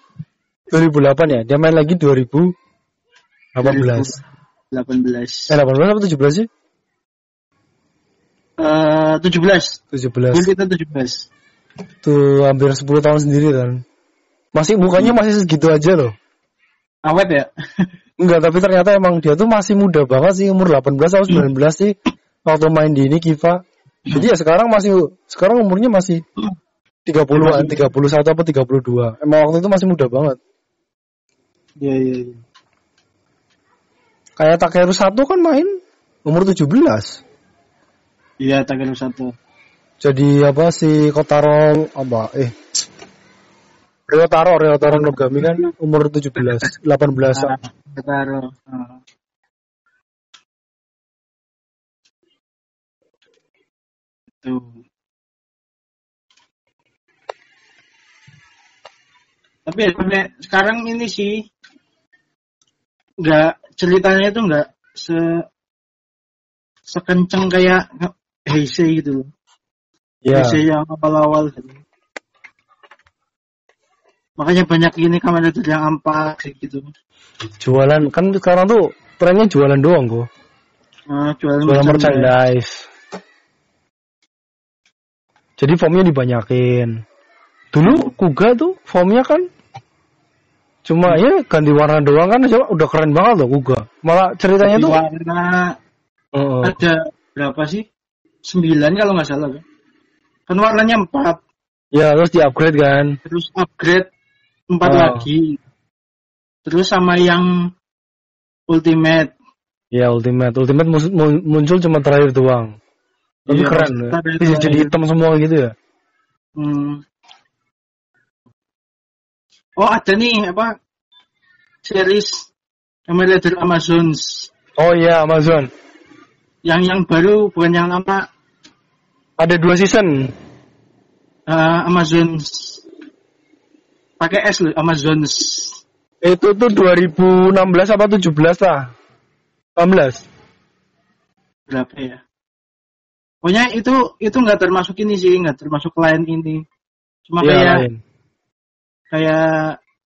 2008 ya, dia main lagi 2018. 18. Eh 18 apa 17 sih? Eh 17. 17. Dulu kita 17. Tuh hampir 10 tahun sendiri kan. Masih mukanya masih segitu aja loh. Awet ya? Enggak, tapi ternyata emang dia tuh masih muda banget sih, umur 18 atau 19 sih. Waktu main di ini Kiva. Jadi ya sekarang masih sekarang umurnya masih 30-an, 31 apa 32. Emang waktu itu masih muda banget. Iya iya iya. Kayak Takeru satu kan main umur 17. Iya Takeru satu. Jadi apa si Kotaro apa eh Ryotaro Ryotaro Nogami kan umur 17, 18. Ah, Takeru. Ah. Tuh. Tapi ya, sekarang ini sih nggak ceritanya itu nggak se sekenceng kayak Heisei gitu loh. Ya. Heisei yang awal-awal gitu. Makanya banyak ini kamera itu yang ampak kayak gitu. Jualan kan sekarang tuh trennya jualan doang kok. Nah, jualan Jualan merchandise. merchandise. Jadi formnya dibanyakin. Dulu Kuga tuh formnya kan cuma ya ganti warna doang kan coba udah keren banget loh Kuga. Malah ceritanya Di tuh warna Heeh. ada berapa sih? Sembilan kalau nggak salah kan. Kan warnanya empat, ya terus di-upgrade kan. terus upgrade empat Oh. lagi. Terus sama yang ultimate. Ya Ultimate, Ultimate muncul cuma terakhir doang. Tapi Iya, keren ya. Bisa jadi iya. hitam semua gitu ya. Hmm. Oh ada nih apa series Kamen Rider Amazons Oh iya Amazon. yang yang baru bukan yang lama Ada dua season. eh, Amazons pakai S loh Amazons Itu tuh 2016 apa 17 lah. 18. berapa ya? Pokoknya itu itu nggak termasuk ini sih nggak termasuk lain ini cuma Iya, kayak lain. kayak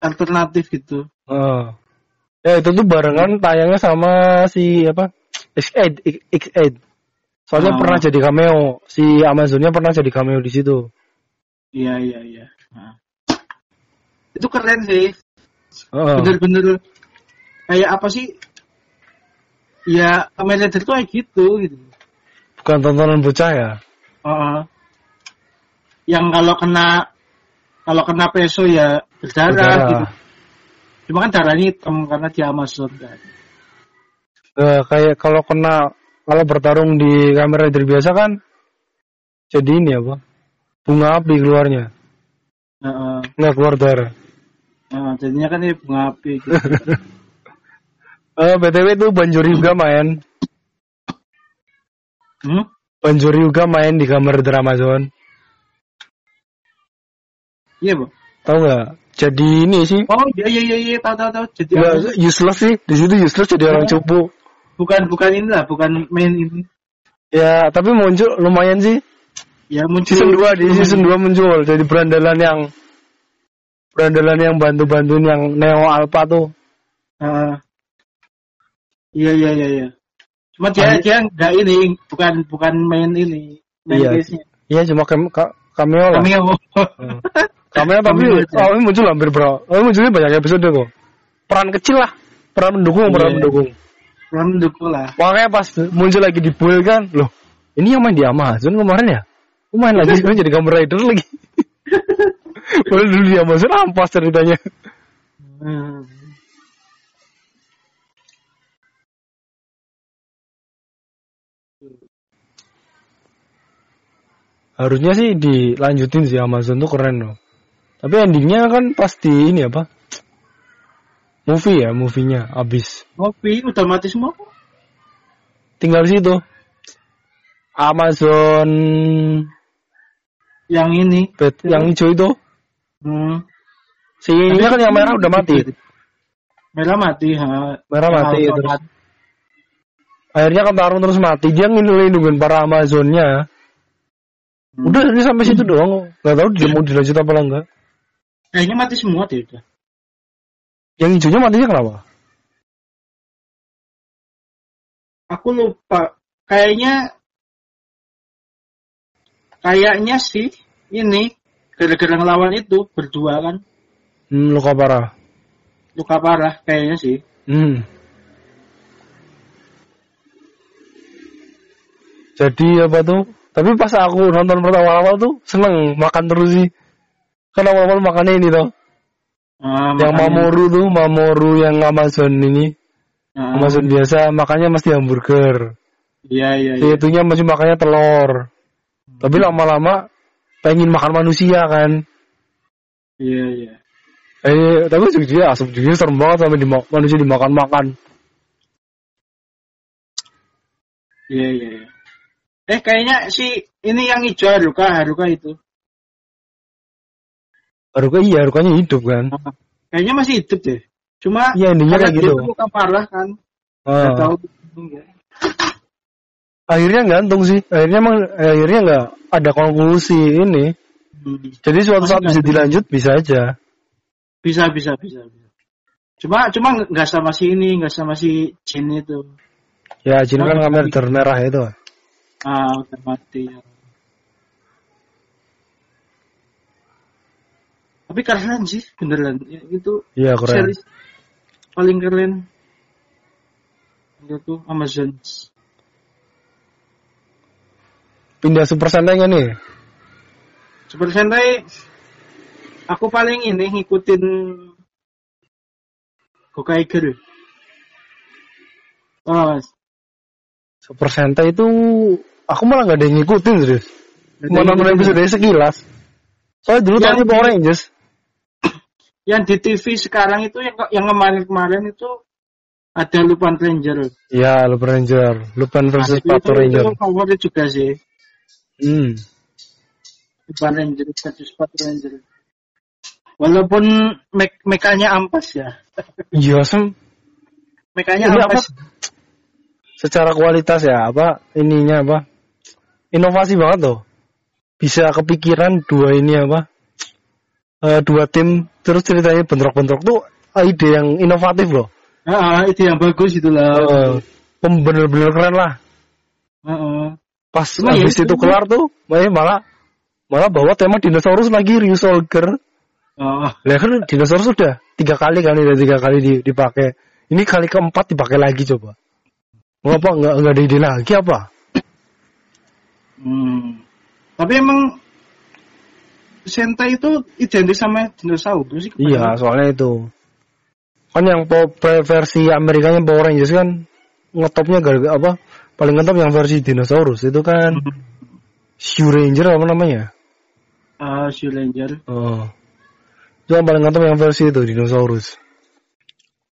alternatif gitu. Oh. Ya itu tuh barengan tayangnya sama si apa? X8, X- X8. Soalnya Oh. pernah jadi cameo. Si Amazonnya pernah jadi cameo di situ. Iya iya iya. Nah. Itu keren sih. Heeh. Bener-bener kayak apa sih? Ya Kamen Rider tuh kayak gitu gitu. Bukan tontonan bocah ya. Heeh. yang kalau kena kalau kena peso ya berdarah Berdarah. gitu. Cuma kan darahnya hitam karena di Amazon kan. Eh, kayak kalau kena kalau bertarung di kamera Rider biasa kan jadi ini apa? Bunga api keluarnya. Heeh. Nggak keluar darah. Nah, jadinya kan ini bunga api gitu. Eh BTW tuh Banjur juga main. Hmm? Banjur juga main di kamera Rider Amazon. Iya, Bu. Tahu nggak? Jadi ini sih. Oh, iya iya iya iya, tahu tahu tahu. Jadi Ya, useless sih. Di situ useless jadi orang Oh. cupu. bukan bukan inilah, bukan main ini. Ya, tapi muncul lumayan sih. Ya muncul Season 2 di season 2 muncul jadi berandalan yang berandalan yang bantu-bantuin yang Neo Alpha tuh. Heeh. Iya iya iya iya. Cuma dia Ah. dia nggak ini, bukan bukan main ini, main Iya. case-nya. Iya cuma kem ka- cameo lah. Cameo. Hmm. Cameo tapi oh, ini muncul hampir berapa? Oh, ini munculnya banyak episode kok. Peran kecil lah. Peran mendukung, peran Iya. mendukung. Kurang mendukung lah. Makanya pas muncul lagi di build kan, loh ini yang main di Amazon kemarin ya? Aku main lagi sekarang jadi Kamen Rider lagi. Padahal dulu di Amazon ampas ceritanya. Hmm. Harusnya sih dilanjutin sih Amazon tuh keren loh. Tapi endingnya kan pasti ini apa? Movie ya, movie-nya abis. Ngopi udah mati semua. Tinggal di situ. Amazon Yang ini. bet yang hijau itu. Hmm. Si ininya kan yang merah udah mati. Merah mati, ha. Merah mati, auto terus. mati. Akhirnya kan Tarun terus mati. Dia ngelindungin para Amazonnya. Hmm. Udah ini sampai situ doang. Gak tahu dia mau dilanjut apa enggak. Kayaknya mati semua deh udah. Yang hijaunya matinya kenapa? Aku lupa. Kayaknya kayaknya sih ini gara-gara ngelawan itu berdua kan Hmm, luka parah. luka parah kayaknya sih. Hmm. Jadi apa tuh? Tapi pas aku nonton pertama awal tuh seneng makan terus sih. Kan awal-awal makannya ini tuh. Ah, Yang makanya- Mamoru tuh, Mamoru yang Amazon ini. Ah, Amazon biasa makannya mesti hamburger. Iya iya iya. itunya masih makannya telur. Tapi lama-lama pengen makan manusia kan. Iya iya. Eh, tapi juga asap juga serem banget sampai dima- manusia dimakan-makan. Iya iya. iya. Eh kayaknya si ini yang hijau Haruka Haruka itu. Haruka iya, Harukanya hidup kan. Kayaknya masih hidup deh. Cuma Iya, karena kayak gitu. luka parah kan. Ah. Nggak tahu. Akhirnya gantung sih akhirnya emang akhirnya nggak ada konklusi ini Hmm. jadi suatu saat bisa dilanjut bisa aja Bisa bisa bisa. bisa. Cuma cuma nggak sama si ini nggak sama si Jin itu. ya Jin kan kamera merah itu Ah udah mati. ya. Tapi keren sih beneran Ya, itu iya keren series paling keren itu Amazon pindah Super Sentai nggak nih? Super Sentai aku paling ini ngikutin Gokaiger. Oh mas. Super Sentai itu aku malah nggak ada yang ngikutin serius. Cuma nonton episode sekilas. Soalnya dulu Yang- tadi Power Rangers yang di TV sekarang itu yang yang kemarin-kemarin itu ada Lupin Ranger. Ya Lupin Ranger. Lupin versus Nah, Power Ranger itu favorit juga sih hmm. Lupin Ranger versus Ranger. Walaupun mek mekanya ampas ya. Iya sem. Mekanya ampas. secara kualitas ya apa ininya apa? Inovasi banget tuh bisa kepikiran dua ini apa? Eh, dua tim terus ceritanya bentrok-bentrok. Tuh ide yang inovatif loh. Ah, itu yang bagus itulah. Eh, pem- bener-bener keren lah. Heeh. Pas Cuma ya habis itu- itu kelar tuh malah malah malah bawa tema dinosaurus lagi Ryusolger Oh, lah kan dinosaurus sudah tiga kali kan udah tiga kali di- dipakai ini kali keempat dipakai lagi coba ngapa nggak nggak ada ide lagi apa hmm. Tapi emang Sentai itu identik sama dinosaurus sih. Iya, soalnya itu. Kan yang versi Amerikanya Power Rangers kan ngetopnya gara apa? Paling ngetop yang versi dinosaurus itu kan Shoe Ranger apa namanya? Ah, si Ranger. Oh. Itu yang paling ngetop yang versi itu dinosaurus.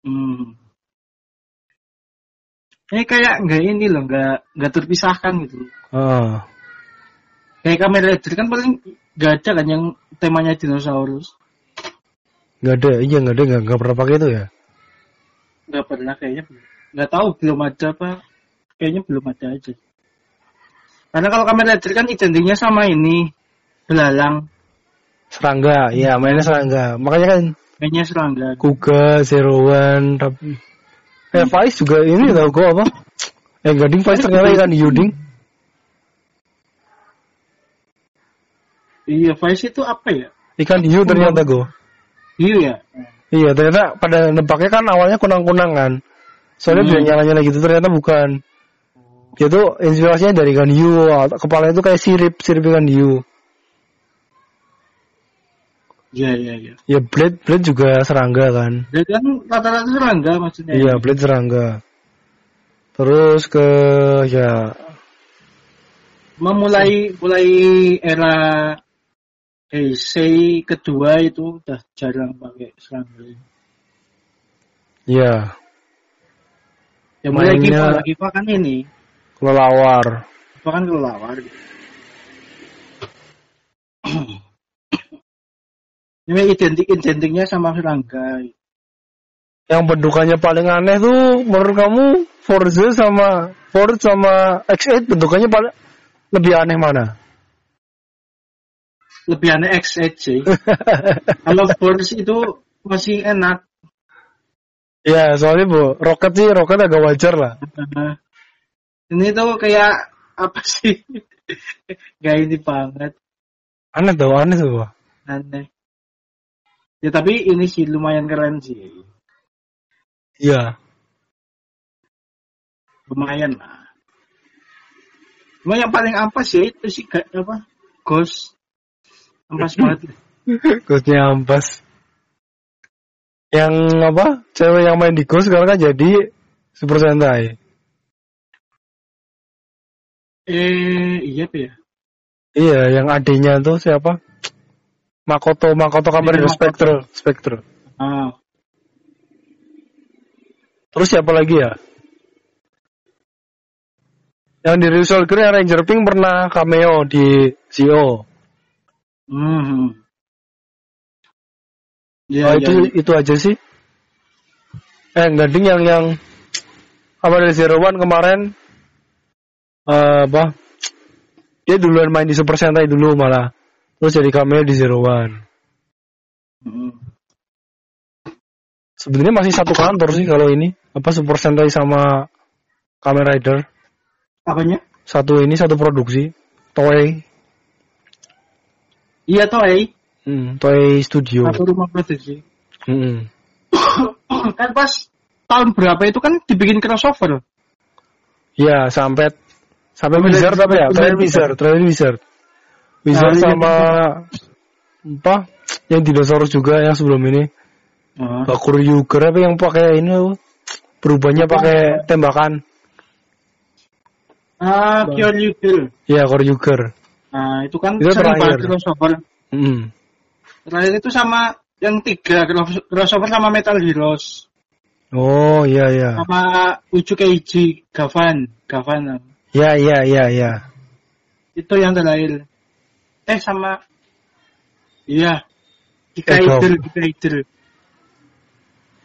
Hmm. Ini kayak nggak ini loh, nggak nggak terpisahkan gitu. Ah. Kayak Kamen Rider kan paling nggak ada kan yang temanya dinosaurus. Nggak ada, iya nggak ada, nggak, nggak pernah pakai itu ya. Nggak pernah kayaknya. Nggak tahu belum ada apa. Kayaknya belum ada aja. Karena kalau Kamen Rider kan identiknya sama ini belalang, Serangga, iya mainnya serangga. Makanya kan kayaknya serangga. Kuga, Zero One, tapi eh Faiz juga ini tau gue apa? Eh Gading Vice ternyata ikan hiu ding. Iya, Vice itu apa ya? Ikan hiu ternyata go. Hiu ya? Iya ternyata pada nebaknya kan awalnya kunang-kunang kan. Soalnya Hmm. dia nyala-nyala gitu ternyata bukan. Dia tuh inspirasinya dari ikan hiu. Kepalanya tuh kayak sirip, sirip hiu. Iya, iya, iya. Ya Blade, Blade juga serangga kan. Dia kan rata-rata serangga maksudnya. Iya Blade serangga. Terus ke ya Memulai mulai era Heisei kedua itu udah jarang pakai serangga. ya Ya mulai Mainnya- Kiva kan ini. Kelelawar. Kiva kan kelelawar. Ini identik identiknya sama serangga. Yang bentukannya paling aneh tuh menurut kamu Forza sama Ford sama X8 bentukannya paling lebih aneh mana? Lebih aneh X8 sih. Kalau Force itu masih enak. ya soalnya bu Rocket sih Rocket agak wajar lah. Ini tuh kayak apa sih? Gak ini banget. Aneh tuh aneh tuh. Aneh. Ya tapi ini sih lumayan keren sih. Iya. Lumayan lah. Cuma yang paling ampas ya itu sih gak apa? Ghost. Ampas banget. Ghostnya ampas. Yang apa? Cewek yang main di Ghost sekarang kan jadi Super Sentai. Eh, iya ya? Iya, yang adenya tuh siapa? Makoto, Makoto Kamen Rider Makoto. Spectre, Spectre. Ah, Terus siapa lagi ya? Yang di Result Green yang Ranger Pink pernah cameo di CEO. hmm. Ya, Oh, ya, itu itu aja sih. Eh, gading yang yang apa dari Zero One kemarin eh apa? Dia duluan main di Super Sentai dulu malah. Terus jadi cameo di Zero One. Hmm. Sebenarnya masih satu kantor sih kalau ini. Apa Super Sentai sama Kamen Rider. Apanya? Satu ini satu produksi. Toei. Iya toh, eh. Hmm, Toei Studio. Satu rumah produksi. Hmm. kan pas tahun berapa itu kan dibikin crossover. Ya, sampai sampai Wizard apa ya? Terakhir Wizard, terakhir Wizard. Wizard Nah, sama apa? Yang dinosaurus juga yang sebelum ini. Oh. Bakur Yuger apa yang pakai ini apa? berubahnya pakai tembakan. Ah, Pure Eagle. Iya, Core Yuger. Nah, itu kan Itu sering banget crossover. Hmm. Terakhir itu sama yang tiga cross- crossover sama Metal Heroes. Oh, iya iya. Sama Uju Keiji, Gavan. Gavan. Ya, iya iya iya. Itu yang terakhir. Eh, sama... Iya. Kika Edo. Idol, Kika Idol.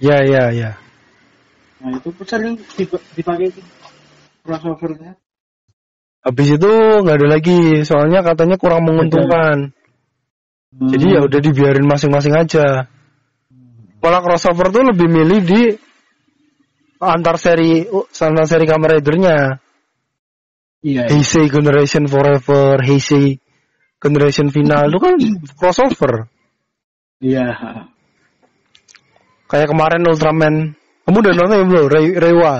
Iya iya iya. Nah, itu sering dip- dipakai. Crossovernya. Habis itu nggak ada lagi, soalnya katanya kurang menguntungkan. Hmm. Jadi ya udah dibiarin masing-masing aja. Malah crossover tuh lebih milih di antar seri antar seri Kamen Rider-nya. Iya, iya. Heisei Generation Forever, Heisei Generation Final itu kan crossover. Iya. Kayak kemarin Ultraman. Kamu udah nonton belum? Re Rewa.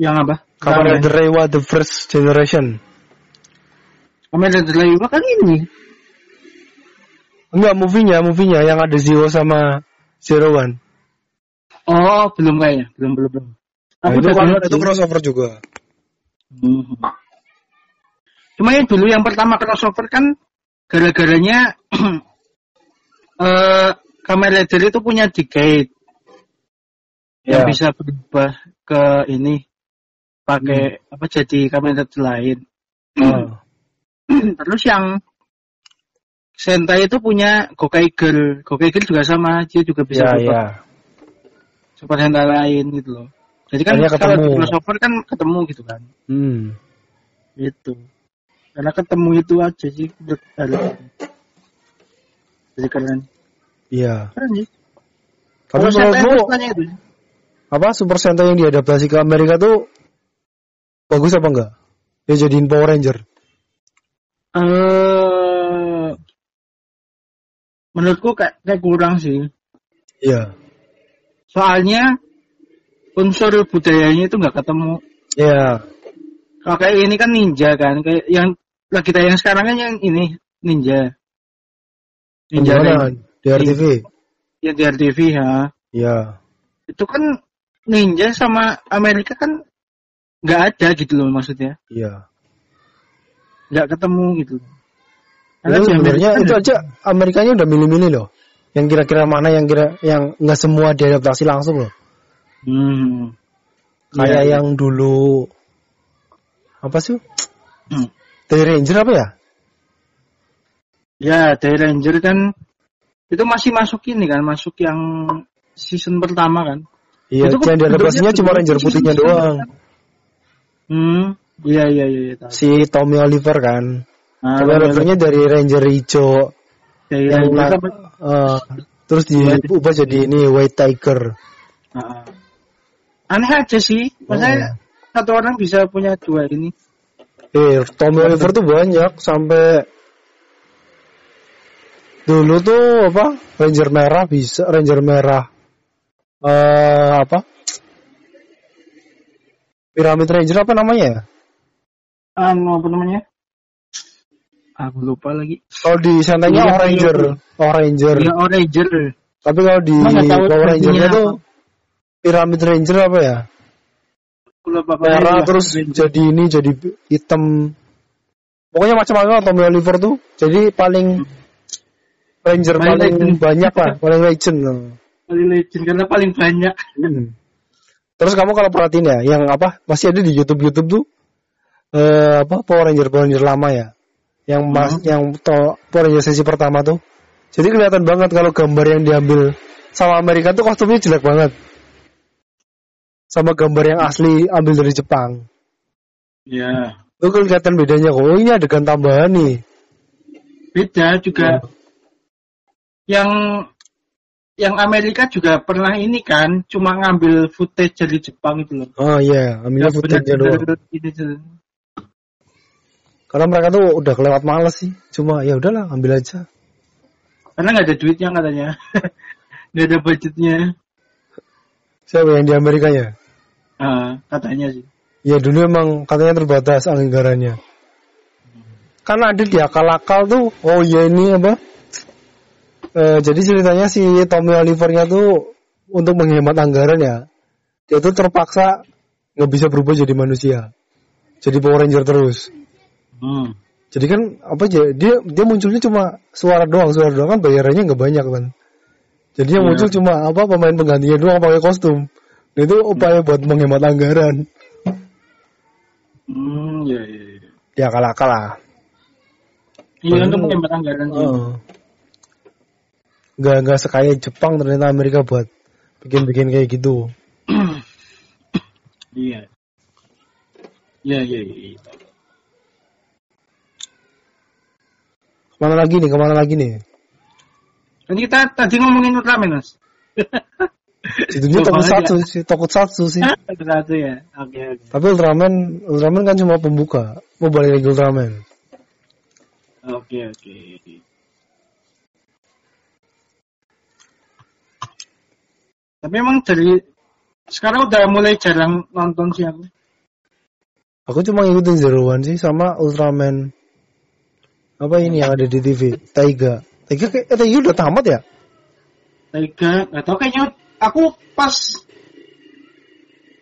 Yang apa? Kamen Rider Rewa The First Generation. Kamen Rider Leiwa kan ini. Enggak, movie-nya, movie-nya yang ada Zero sama Zero One. Oh, belum kayaknya. Belum, belum, belum. Nah, Aku itu, lihat itu crossover juga. Mhm. Cuma yang dulu yang pertama crossover kan gara-garanya eh Kamen Rider itu punya decade yang Ya. bisa berubah ke ini pakai apa jadi Kamen Rider lain. Oh. Terus yang Sentai itu punya Gokai Girl. Gokai Girl juga sama, dia juga bisa Ya, berubah ya. Super Sentai lain gitu loh. Jadi kan kalau ketemu. crossover kan ketemu gitu kan. Hmm. Gitu. Karena ketemu itu aja sih Alex. Jadi keren. Iya. Keren sih. Tapi menurutmu itu. apa Super Sentai yang diadaptasi ke Amerika tuh bagus apa enggak? Dia jadiin Power Ranger. Eh menurutku kayak, kayak kurang sih. Iya. Soalnya unsur budayanya itu nggak ketemu. Iya. Kalau kayak ini kan ninja kan, kayak yang lagi tayang sekarang kan yang ini ninja. Ninja? Ranger. Di RTV. ya di RTV ya. Iya. Itu kan ninja sama Amerika kan nggak ada gitu loh maksudnya. Iya. Nggak ketemu gitu. Itu sebenarnya Amerika itu aja Amerikanya udah milih-milih loh. Yang kira-kira mana yang kira yang nggak semua diadaptasi langsung loh. Hmm. Kayak Iya. yang dulu apa sih? Hmm. The Ranger apa ya? Ya, The Ranger kan itu masih masuk ini kan, masuk yang season pertama kan. Iya, Itu kan yang diadaptasinya cuma Ranger putihnya doang. Hmm, iya iya iya, tahu. Si Tommy Oliver kan. Nah, Tommy Olivernya dari Ranger hijau The yang sama- eh, terus diubah jadi ini White Tiger. Ah. Aneh aja sih, maksudnya satu orang bisa punya dua ini. Eh, Tommy Oliver tuh banyak sampai dulu tuh apa? Ranger merah bisa, Ranger merah. Eh apa? Pyramid Ranger apa namanya ya? Anu apa namanya? Aku lupa lagi. Kalau di santainya Iya, Oranger, Oranger. Ya Ranger. Tapi kalau di Power artinya tuh Pyramid Ranger apa ya? Merah pokoknya terus Ranger. jadi ini jadi hitam. Pokoknya macam-macam Tommy Oliver tuh. Jadi paling Ranger Paling paling, legend. banyak lah, paling legend. lah. paling legend karena paling banyak. Hmm. Terus kamu kalau perhatiin ya, yang apa masih ada di YouTube YouTube tuh eh apa Power Ranger Power Ranger lama ya, yang mas Hmm. yang to, Power Ranger sesi pertama tuh. Jadi kelihatan banget kalau gambar yang diambil sama Amerika tuh kostumnya jelek banget. Sama gambar yang asli ambil dari Jepang. Ya. Itu kelihatan bedanya kok. Oh, ini adegan tambahan nih. Beda juga. Yang yang Amerika juga pernah ini kan, cuma ngambil footage dari Jepang itu loh. Oh iya, ambilnya Yang footage benar-benar doang. Karena mereka tuh udah kelewat males sih. Cuma ya udahlah, ambil aja. Karena nggak ada duitnya katanya. Nggak ada budgetnya. Siapa yang di Amerikanya? Ah, katanya sih. Ya dulu emang katanya terbatas anggarannya. Kan ada di akal-akal tuh. Oh iya ini apa? Eh, jadi ceritanya si Tommy Olivernya tuh untuk menghemat anggaran ya. Dia tuh terpaksa nggak bisa berubah jadi manusia. Jadi Power Ranger terus. Hmm. Jadi kan apa aja dia dia munculnya cuma suara doang, suara doang kan bayarannya nggak banyak kan. Jadi yang Iya. muncul cuma apa pemain penggantinya doang pakai kostum. Nah, itu upaya buat menghemat anggaran. Hmm, ya, ya, ya. Ya akal-akal lah. Iya, untuk menghemat anggaran sih. Heeh. Nggak nggak sekaya Jepang ternyata Amerika buat bikin-bikin kayak gitu. Iya. Iya, iya, iya. iya. Ke mana lagi nih? Ke mana lagi nih? Kan kita tadi ngomongin Ultraman, Mas. Judulnya Gua Tokusatsu sih, Tokusatsu sih. Satu ya. Oke, oke. Tapi Ultraman, Ultraman kan cuma pembuka. Mau balik lagi Ultraman. Oke, oke. Tapi emang dari sekarang udah mulai jarang nonton sih aku. Aku cuma ngikutin Zero One sih sama Ultraman. Apa ini yang ada di TV? Taiga. Taiga kayak eh, Taiga udah tamat ya? Tiga, nggak tahu kayaknya aku pas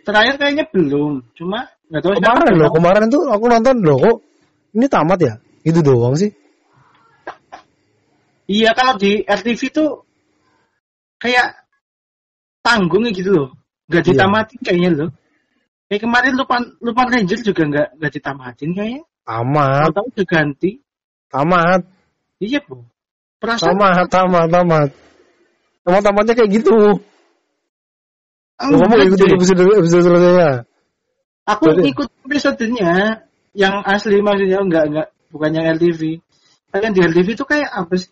terakhir kayaknya belum. Cuma nggak tahu Kemarin loh, kemarin tuh aku nonton loh kok. Ini tamat ya? Gitu doang sih. Iya kalau di RTV tuh kayak tanggung gitu loh. Nggak Iya. ditamatin kayaknya loh. Kayak kemarin Lupan Lupan Ranger juga nggak nggak ditamatin kayaknya. Tamat, Tahu ganti. tamat, Iya bu. Perasaan tamat, tamat, tamat. Tamat tamatnya kayak gitu. Loh, kamu enggak ikutin deh. episode episode selesainya. Aku Jadi- ikut episodenya yang asli maksudnya enggak enggak bukan yang LTV. Yang di LTV itu kayak apa sih?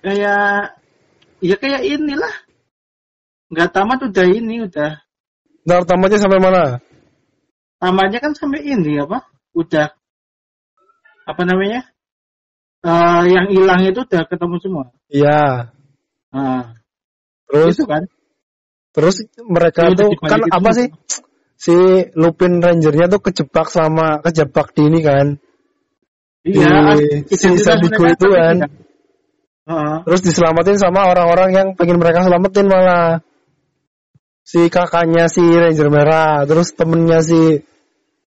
Kayak ya kayak inilah nggak tamat udah ini udah Ntar tamatnya sampai mana? tamatnya kan sampai ini apa? Udah apa namanya? Eh yang hilang itu udah ketemu semua. Iya. Nah, Terus itu kan. terus mereka Iya, tuh kan apa sih? Si Lupin Rangernya tuh kejebak sama kejebak di ini kan. Iya, Di- si identitas Sadiku mereka itu kan. tidak. Heeh. Terus diselamatin sama orang-orang yang pengen mereka selamatin malah. Si kakaknya si Ranger merah, terus temennya si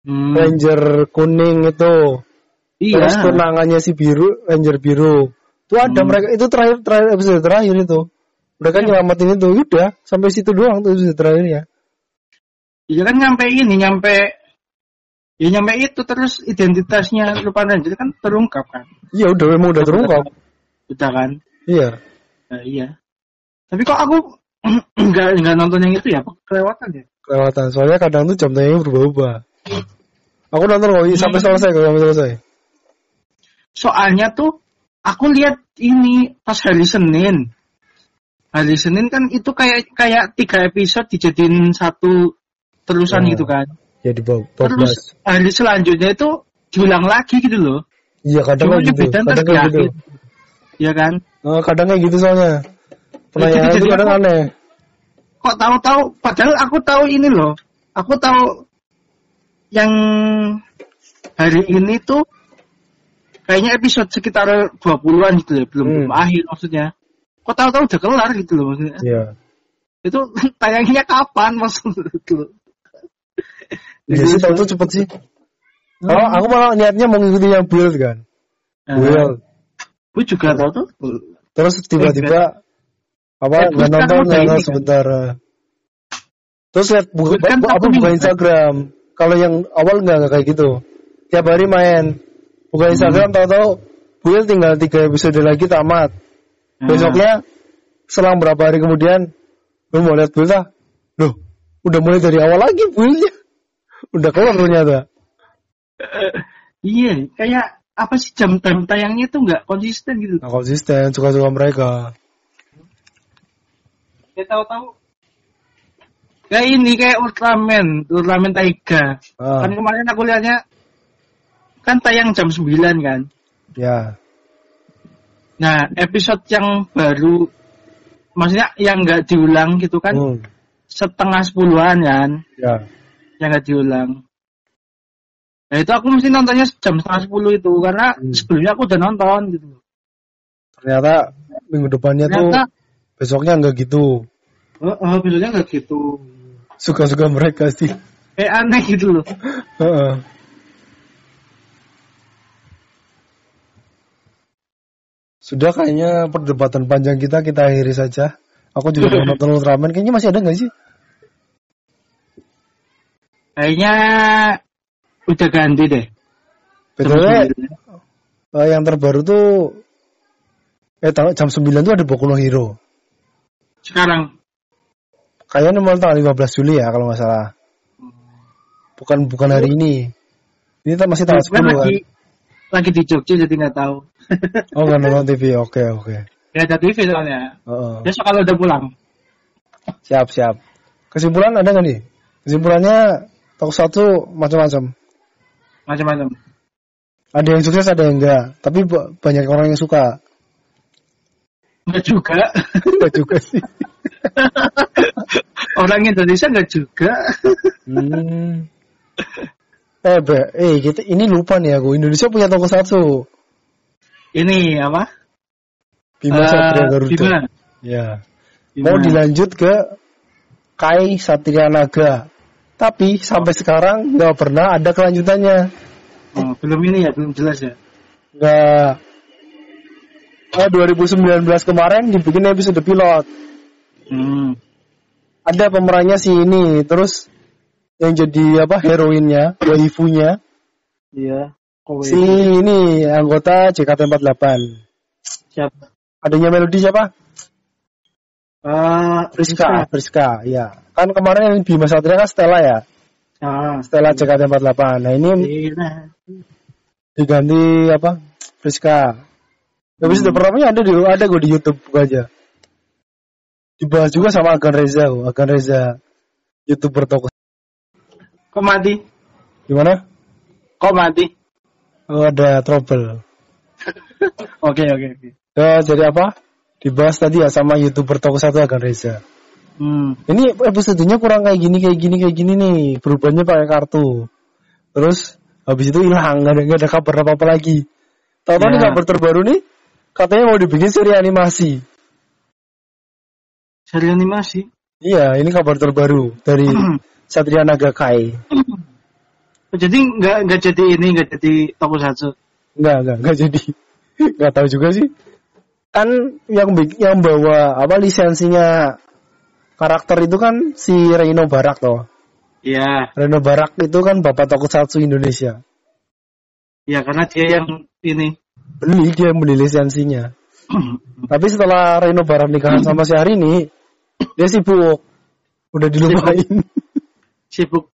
Hmm, Ranger kuning itu. Iya. Terus tunangannya si biru, Ranger biru. Itu ada Hmm. mereka itu terakhir terakhir episode terakhir itu. Mereka Iya. nyelamatin itu, udah sampai situ doang tuh episode terakhirnya. Iya kan nyampe ini, nyampe ya nyampe itu terus identitasnya lupa Ranger kan terungkap kan. Iya udah memang udah terungkap. Udah kan. Iya. Nah, iya. Tapi kok aku nggak nggak nonton yang itu ya? Kelewatan ya? Kelewatan. Soalnya kadang tuh jam tayangnya berubah-ubah. Aku nonton kok sampai selesai kok sampai selesai. Soalnya tuh aku lihat ini pas hari Senin. Hari Senin kan itu kayak kayak tiga episode dijadiin satu terusan Ya. gitu kan. Ya di bawah Terus 12. hari selanjutnya itu diulang lagi gitu loh. Iya kadang Cuma gitu. Kadang kayak gitu. Iya kan? Oh, kadang kayak gitu soalnya. Penanyaan jadi itu kadang aku- aneh. Kok tahu-tahu padahal aku tahu ini loh. Aku tahu yang hari ini tuh kayaknya episode sekitar 20-an gitu ya, belum Hmm. belum akhir maksudnya. Kok tahu-tahu udah kelar gitu loh maksudnya. Iya. Itu tayangnya kapan maksudnya gitu. Iya sih tahu tuh cepet sih. Kalau aku malah niatnya mau ngikutin yang build kan. Nah, Build. gue juga tahu tuh. Terus tiba-tiba apa Eh, nggak kan nonton nggak kan? sebentar. Terus lihat buka, kan apa buka? Instagram. Kalau yang awal nggak kayak gitu. Tiap hari main. Buka Hmm. Instagram tahu-tahu build tinggal tiga episode lagi tamat. Nah, Besoknya selang berapa hari kemudian lu mau lihat build ah? Loh, udah mulai dari awal lagi buildnya. Udah kelar ternyata. Iya, kayak apa sih jam jam tayangnya tuh nggak konsisten gitu. Nah, konsisten, suka-suka mereka. Ya tahu-tahu kayak ini kayak Ultraman, Ultraman Taiga. Ah, Kan kemarin aku lihatnya kan tayang jam 9 kan. ya. Nah, episode yang baru maksudnya yang nggak diulang gitu kan Hmm, setengah sepuluhan kan ya. yang nggak diulang. Nah itu aku mesti nontonnya jam setengah sepuluh itu karena Hmm. sebelumnya aku udah nonton gitu. Ternyata minggu depannya Ternyata tuh besoknya nggak gitu. oh, oh, besoknya nggak gitu. Suka-suka mereka sih. Kayak aneh gitu loh. Sudah kayaknya perdebatan panjang kita kita akhiri saja. Aku juga mau nonton Ultraman. Kayaknya masih ada nggak sih? Kayaknya udah ganti deh. Betul eh, yang terbaru tuh eh jam 9 tuh ada Boku no Hero. Sekarang Kayaknya memang tanggal 15 Juli ya kalau nggak salah. Bukan bukan hari ini. Ini masih tanggal 10 kan kan? Lagi di Jogja jadi nggak tahu. Oh nggak nonton TV. Oke oke. Ya ada TV soalnya. Heeh. Besok kalau udah pulang. Siap siap. Kesimpulan ada nggak nih? Kesimpulannya satu macam-macam. Macam-macam. Ada yang sukses ada yang enggak. Tapi ba- banyak orang yang suka. Enggak juga. Enggak juga sih. Orang Indonesia enggak juga. Hmm. Eh, be, eh kita ini lupa nih aku. Indonesia punya tokusatsu. Ini apa? Bima Eh, Satria Garuda. Bima. Ya. Bima. Mau dilanjut ke Kai Satria Naga. Tapi sampai sekarang nggak pernah ada kelanjutannya. Oh, belum ini ya, belum jelas ya. Nggak. Oh, 2019 kemarin dibikin episode pilot. Hmm. Ada pemerannya si ini, terus yang jadi apa heroinnya, waifunya, Iya. Kowe. si ini anggota JKT48. Siapa? Adanya melodi siapa? Eh, Priska, Priska, ya. Kan kemarin yang Bima Satria kan Stella ya, Ah, Stella JKT48. Nah ini iya. diganti apa? Priska. Episode Hmm. pertamanya ada di ada gue di YouTube buka aja. Dibahas juga sama Agan Reza, oh. Agan Reza youtuber toko. Kok mati? Gimana? Kok mati? Oh, ada trouble. Oke oke oke. Ya, jadi apa? Dibahas tadi ya sama youtuber toko satu Agan Reza. Hmm. Ini episodenya kurang kayak gini, kayak gini, kayak gini nih. Berubahnya pakai kartu. Terus habis itu hilang, nggak ada, nggak ada kabar apa apa lagi. Tahu-tahu Ya. nih kabar terbaru nih, katanya mau dibikin seri animasi. Seri animasi. Iya, ini kabar terbaru dari Satria Naga Kai. Jadi nggak nggak jadi ini nggak jadi tokusatsu. Enggak, enggak, enggak jadi. Enggak tahu juga sih. Kan yang yang bawa apa lisensinya karakter itu kan si Reino Barak toh. Iya. Reino Barak itu kan bapak tokusatsu Indonesia. Ya karena dia yang ini. Beli dia yang beli lisensinya. Tapi setelah Reino Barak nikahan sama si Harini, dia sibuk. Udah dilupain. sibuk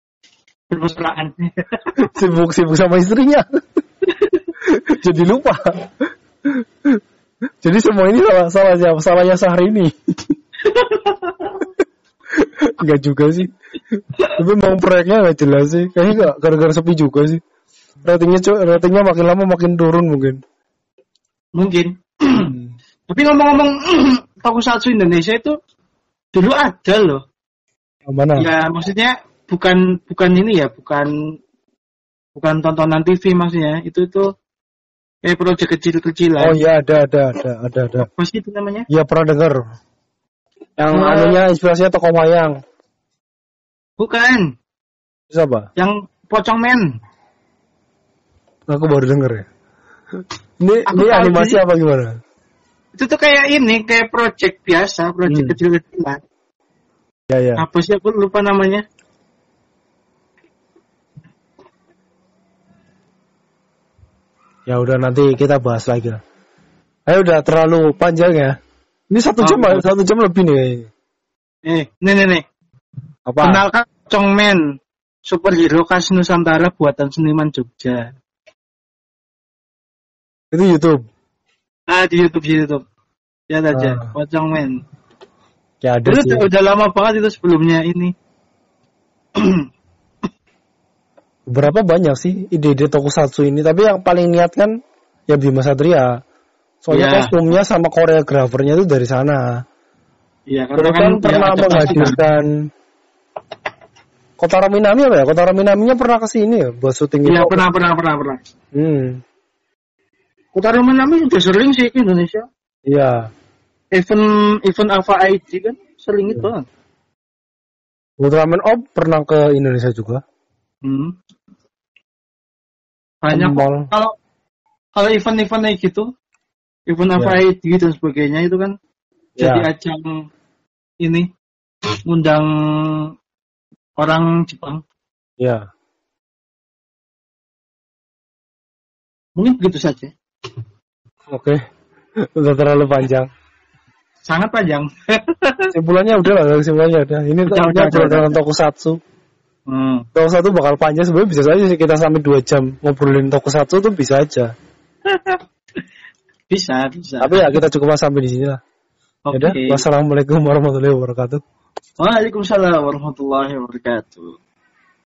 bermesraan. sibuk sibuk sama istrinya. Jadi lupa. Jadi semua ini salah salah siapa? Salahnya Syahrini. Enggak juga sih. Tapi mau proyeknya nggak jelas sih. Kayaknya nggak gara-gara sepi juga sih. Ratingnya ratingnya makin lama makin turun mungkin. Mungkin. Tapi ngomong-ngomong tokusatsu Indonesia itu dulu ada loh. Yang mana? Ya maksudnya bukan bukan ini ya, bukan bukan tontonan TV maksudnya. Itu tuh kayak proyek kecil-kecilan. Oh iya ada ada ada ada ada. Apa sih itu namanya? Iya pernah dengar. Yang Eh. anunya inspirasinya toko wayang. Bukan, Terus apa? yang pocong men. Aku baru denger ya. Ini Aku ini animasi sih. apa gimana? Itu tuh kayak ini, kayak project biasa, project Hmm. kecil-kecilan. Ya ya. Apa sih aku lupa namanya? Ya udah nanti kita bahas lagi lah. Ayo udah terlalu panjang ya. Ini satu Oh, jam oh. satu jam lebih nih. Eh, nih nih nih. Apa? Kenalkan Pocong Men, superhero khas Nusantara buatan seniman Jogja. Itu YouTube. Ah di YouTube di YouTube. Lihat aja, Ah. Pocong Men. Ya ada Itu sih. udah lama banget itu sebelumnya ini. Berapa banyak sih ide-ide tokusatsu ini? Tapi yang paling niat kan ya Bima Satria. Soalnya Iya. kostumnya sama koreografernya itu dari sana. Iya, Terus karena kan kan pernah ya, kan. menghadirkan Kotaro Minami apa ya? Kotaro Minaminya pernah ke sini ya buat syuting Iya, pernah pernah pernah pernah. Hmm. Kota Menami udah sering sih ke Indonesia. Iya. Event event Alpha ID kan sering itu. Ultraman Op pernah ke Indonesia juga. Hmm. Banyak. Mall. kalau kalau event-event kayak gitu, event Alpha Ya. ID dan sebagainya itu kan jadi Ya. ajang ini ngundang orang Jepang. Ya. Mungkin begitu saja. Oke. Udah terlalu panjang. Sangat panjang. Kesimpulannya udah lah, kesimpulannya udah. Ini Udah, udah, udah, udah, dengan tokusatsu. Hmm. Tokusatsu bakal panjang sebenarnya bisa saja sih kita sampai 2 jam ngobrolin tokusatsu tuh bisa aja. Bisa, bisa. Tapi ya kita cukup sampai di sini lah. Oke. Yaudah, wassalamualaikum warahmatullahi wabarakatuh. Waalaikumsalam warahmatullahi wabarakatuh.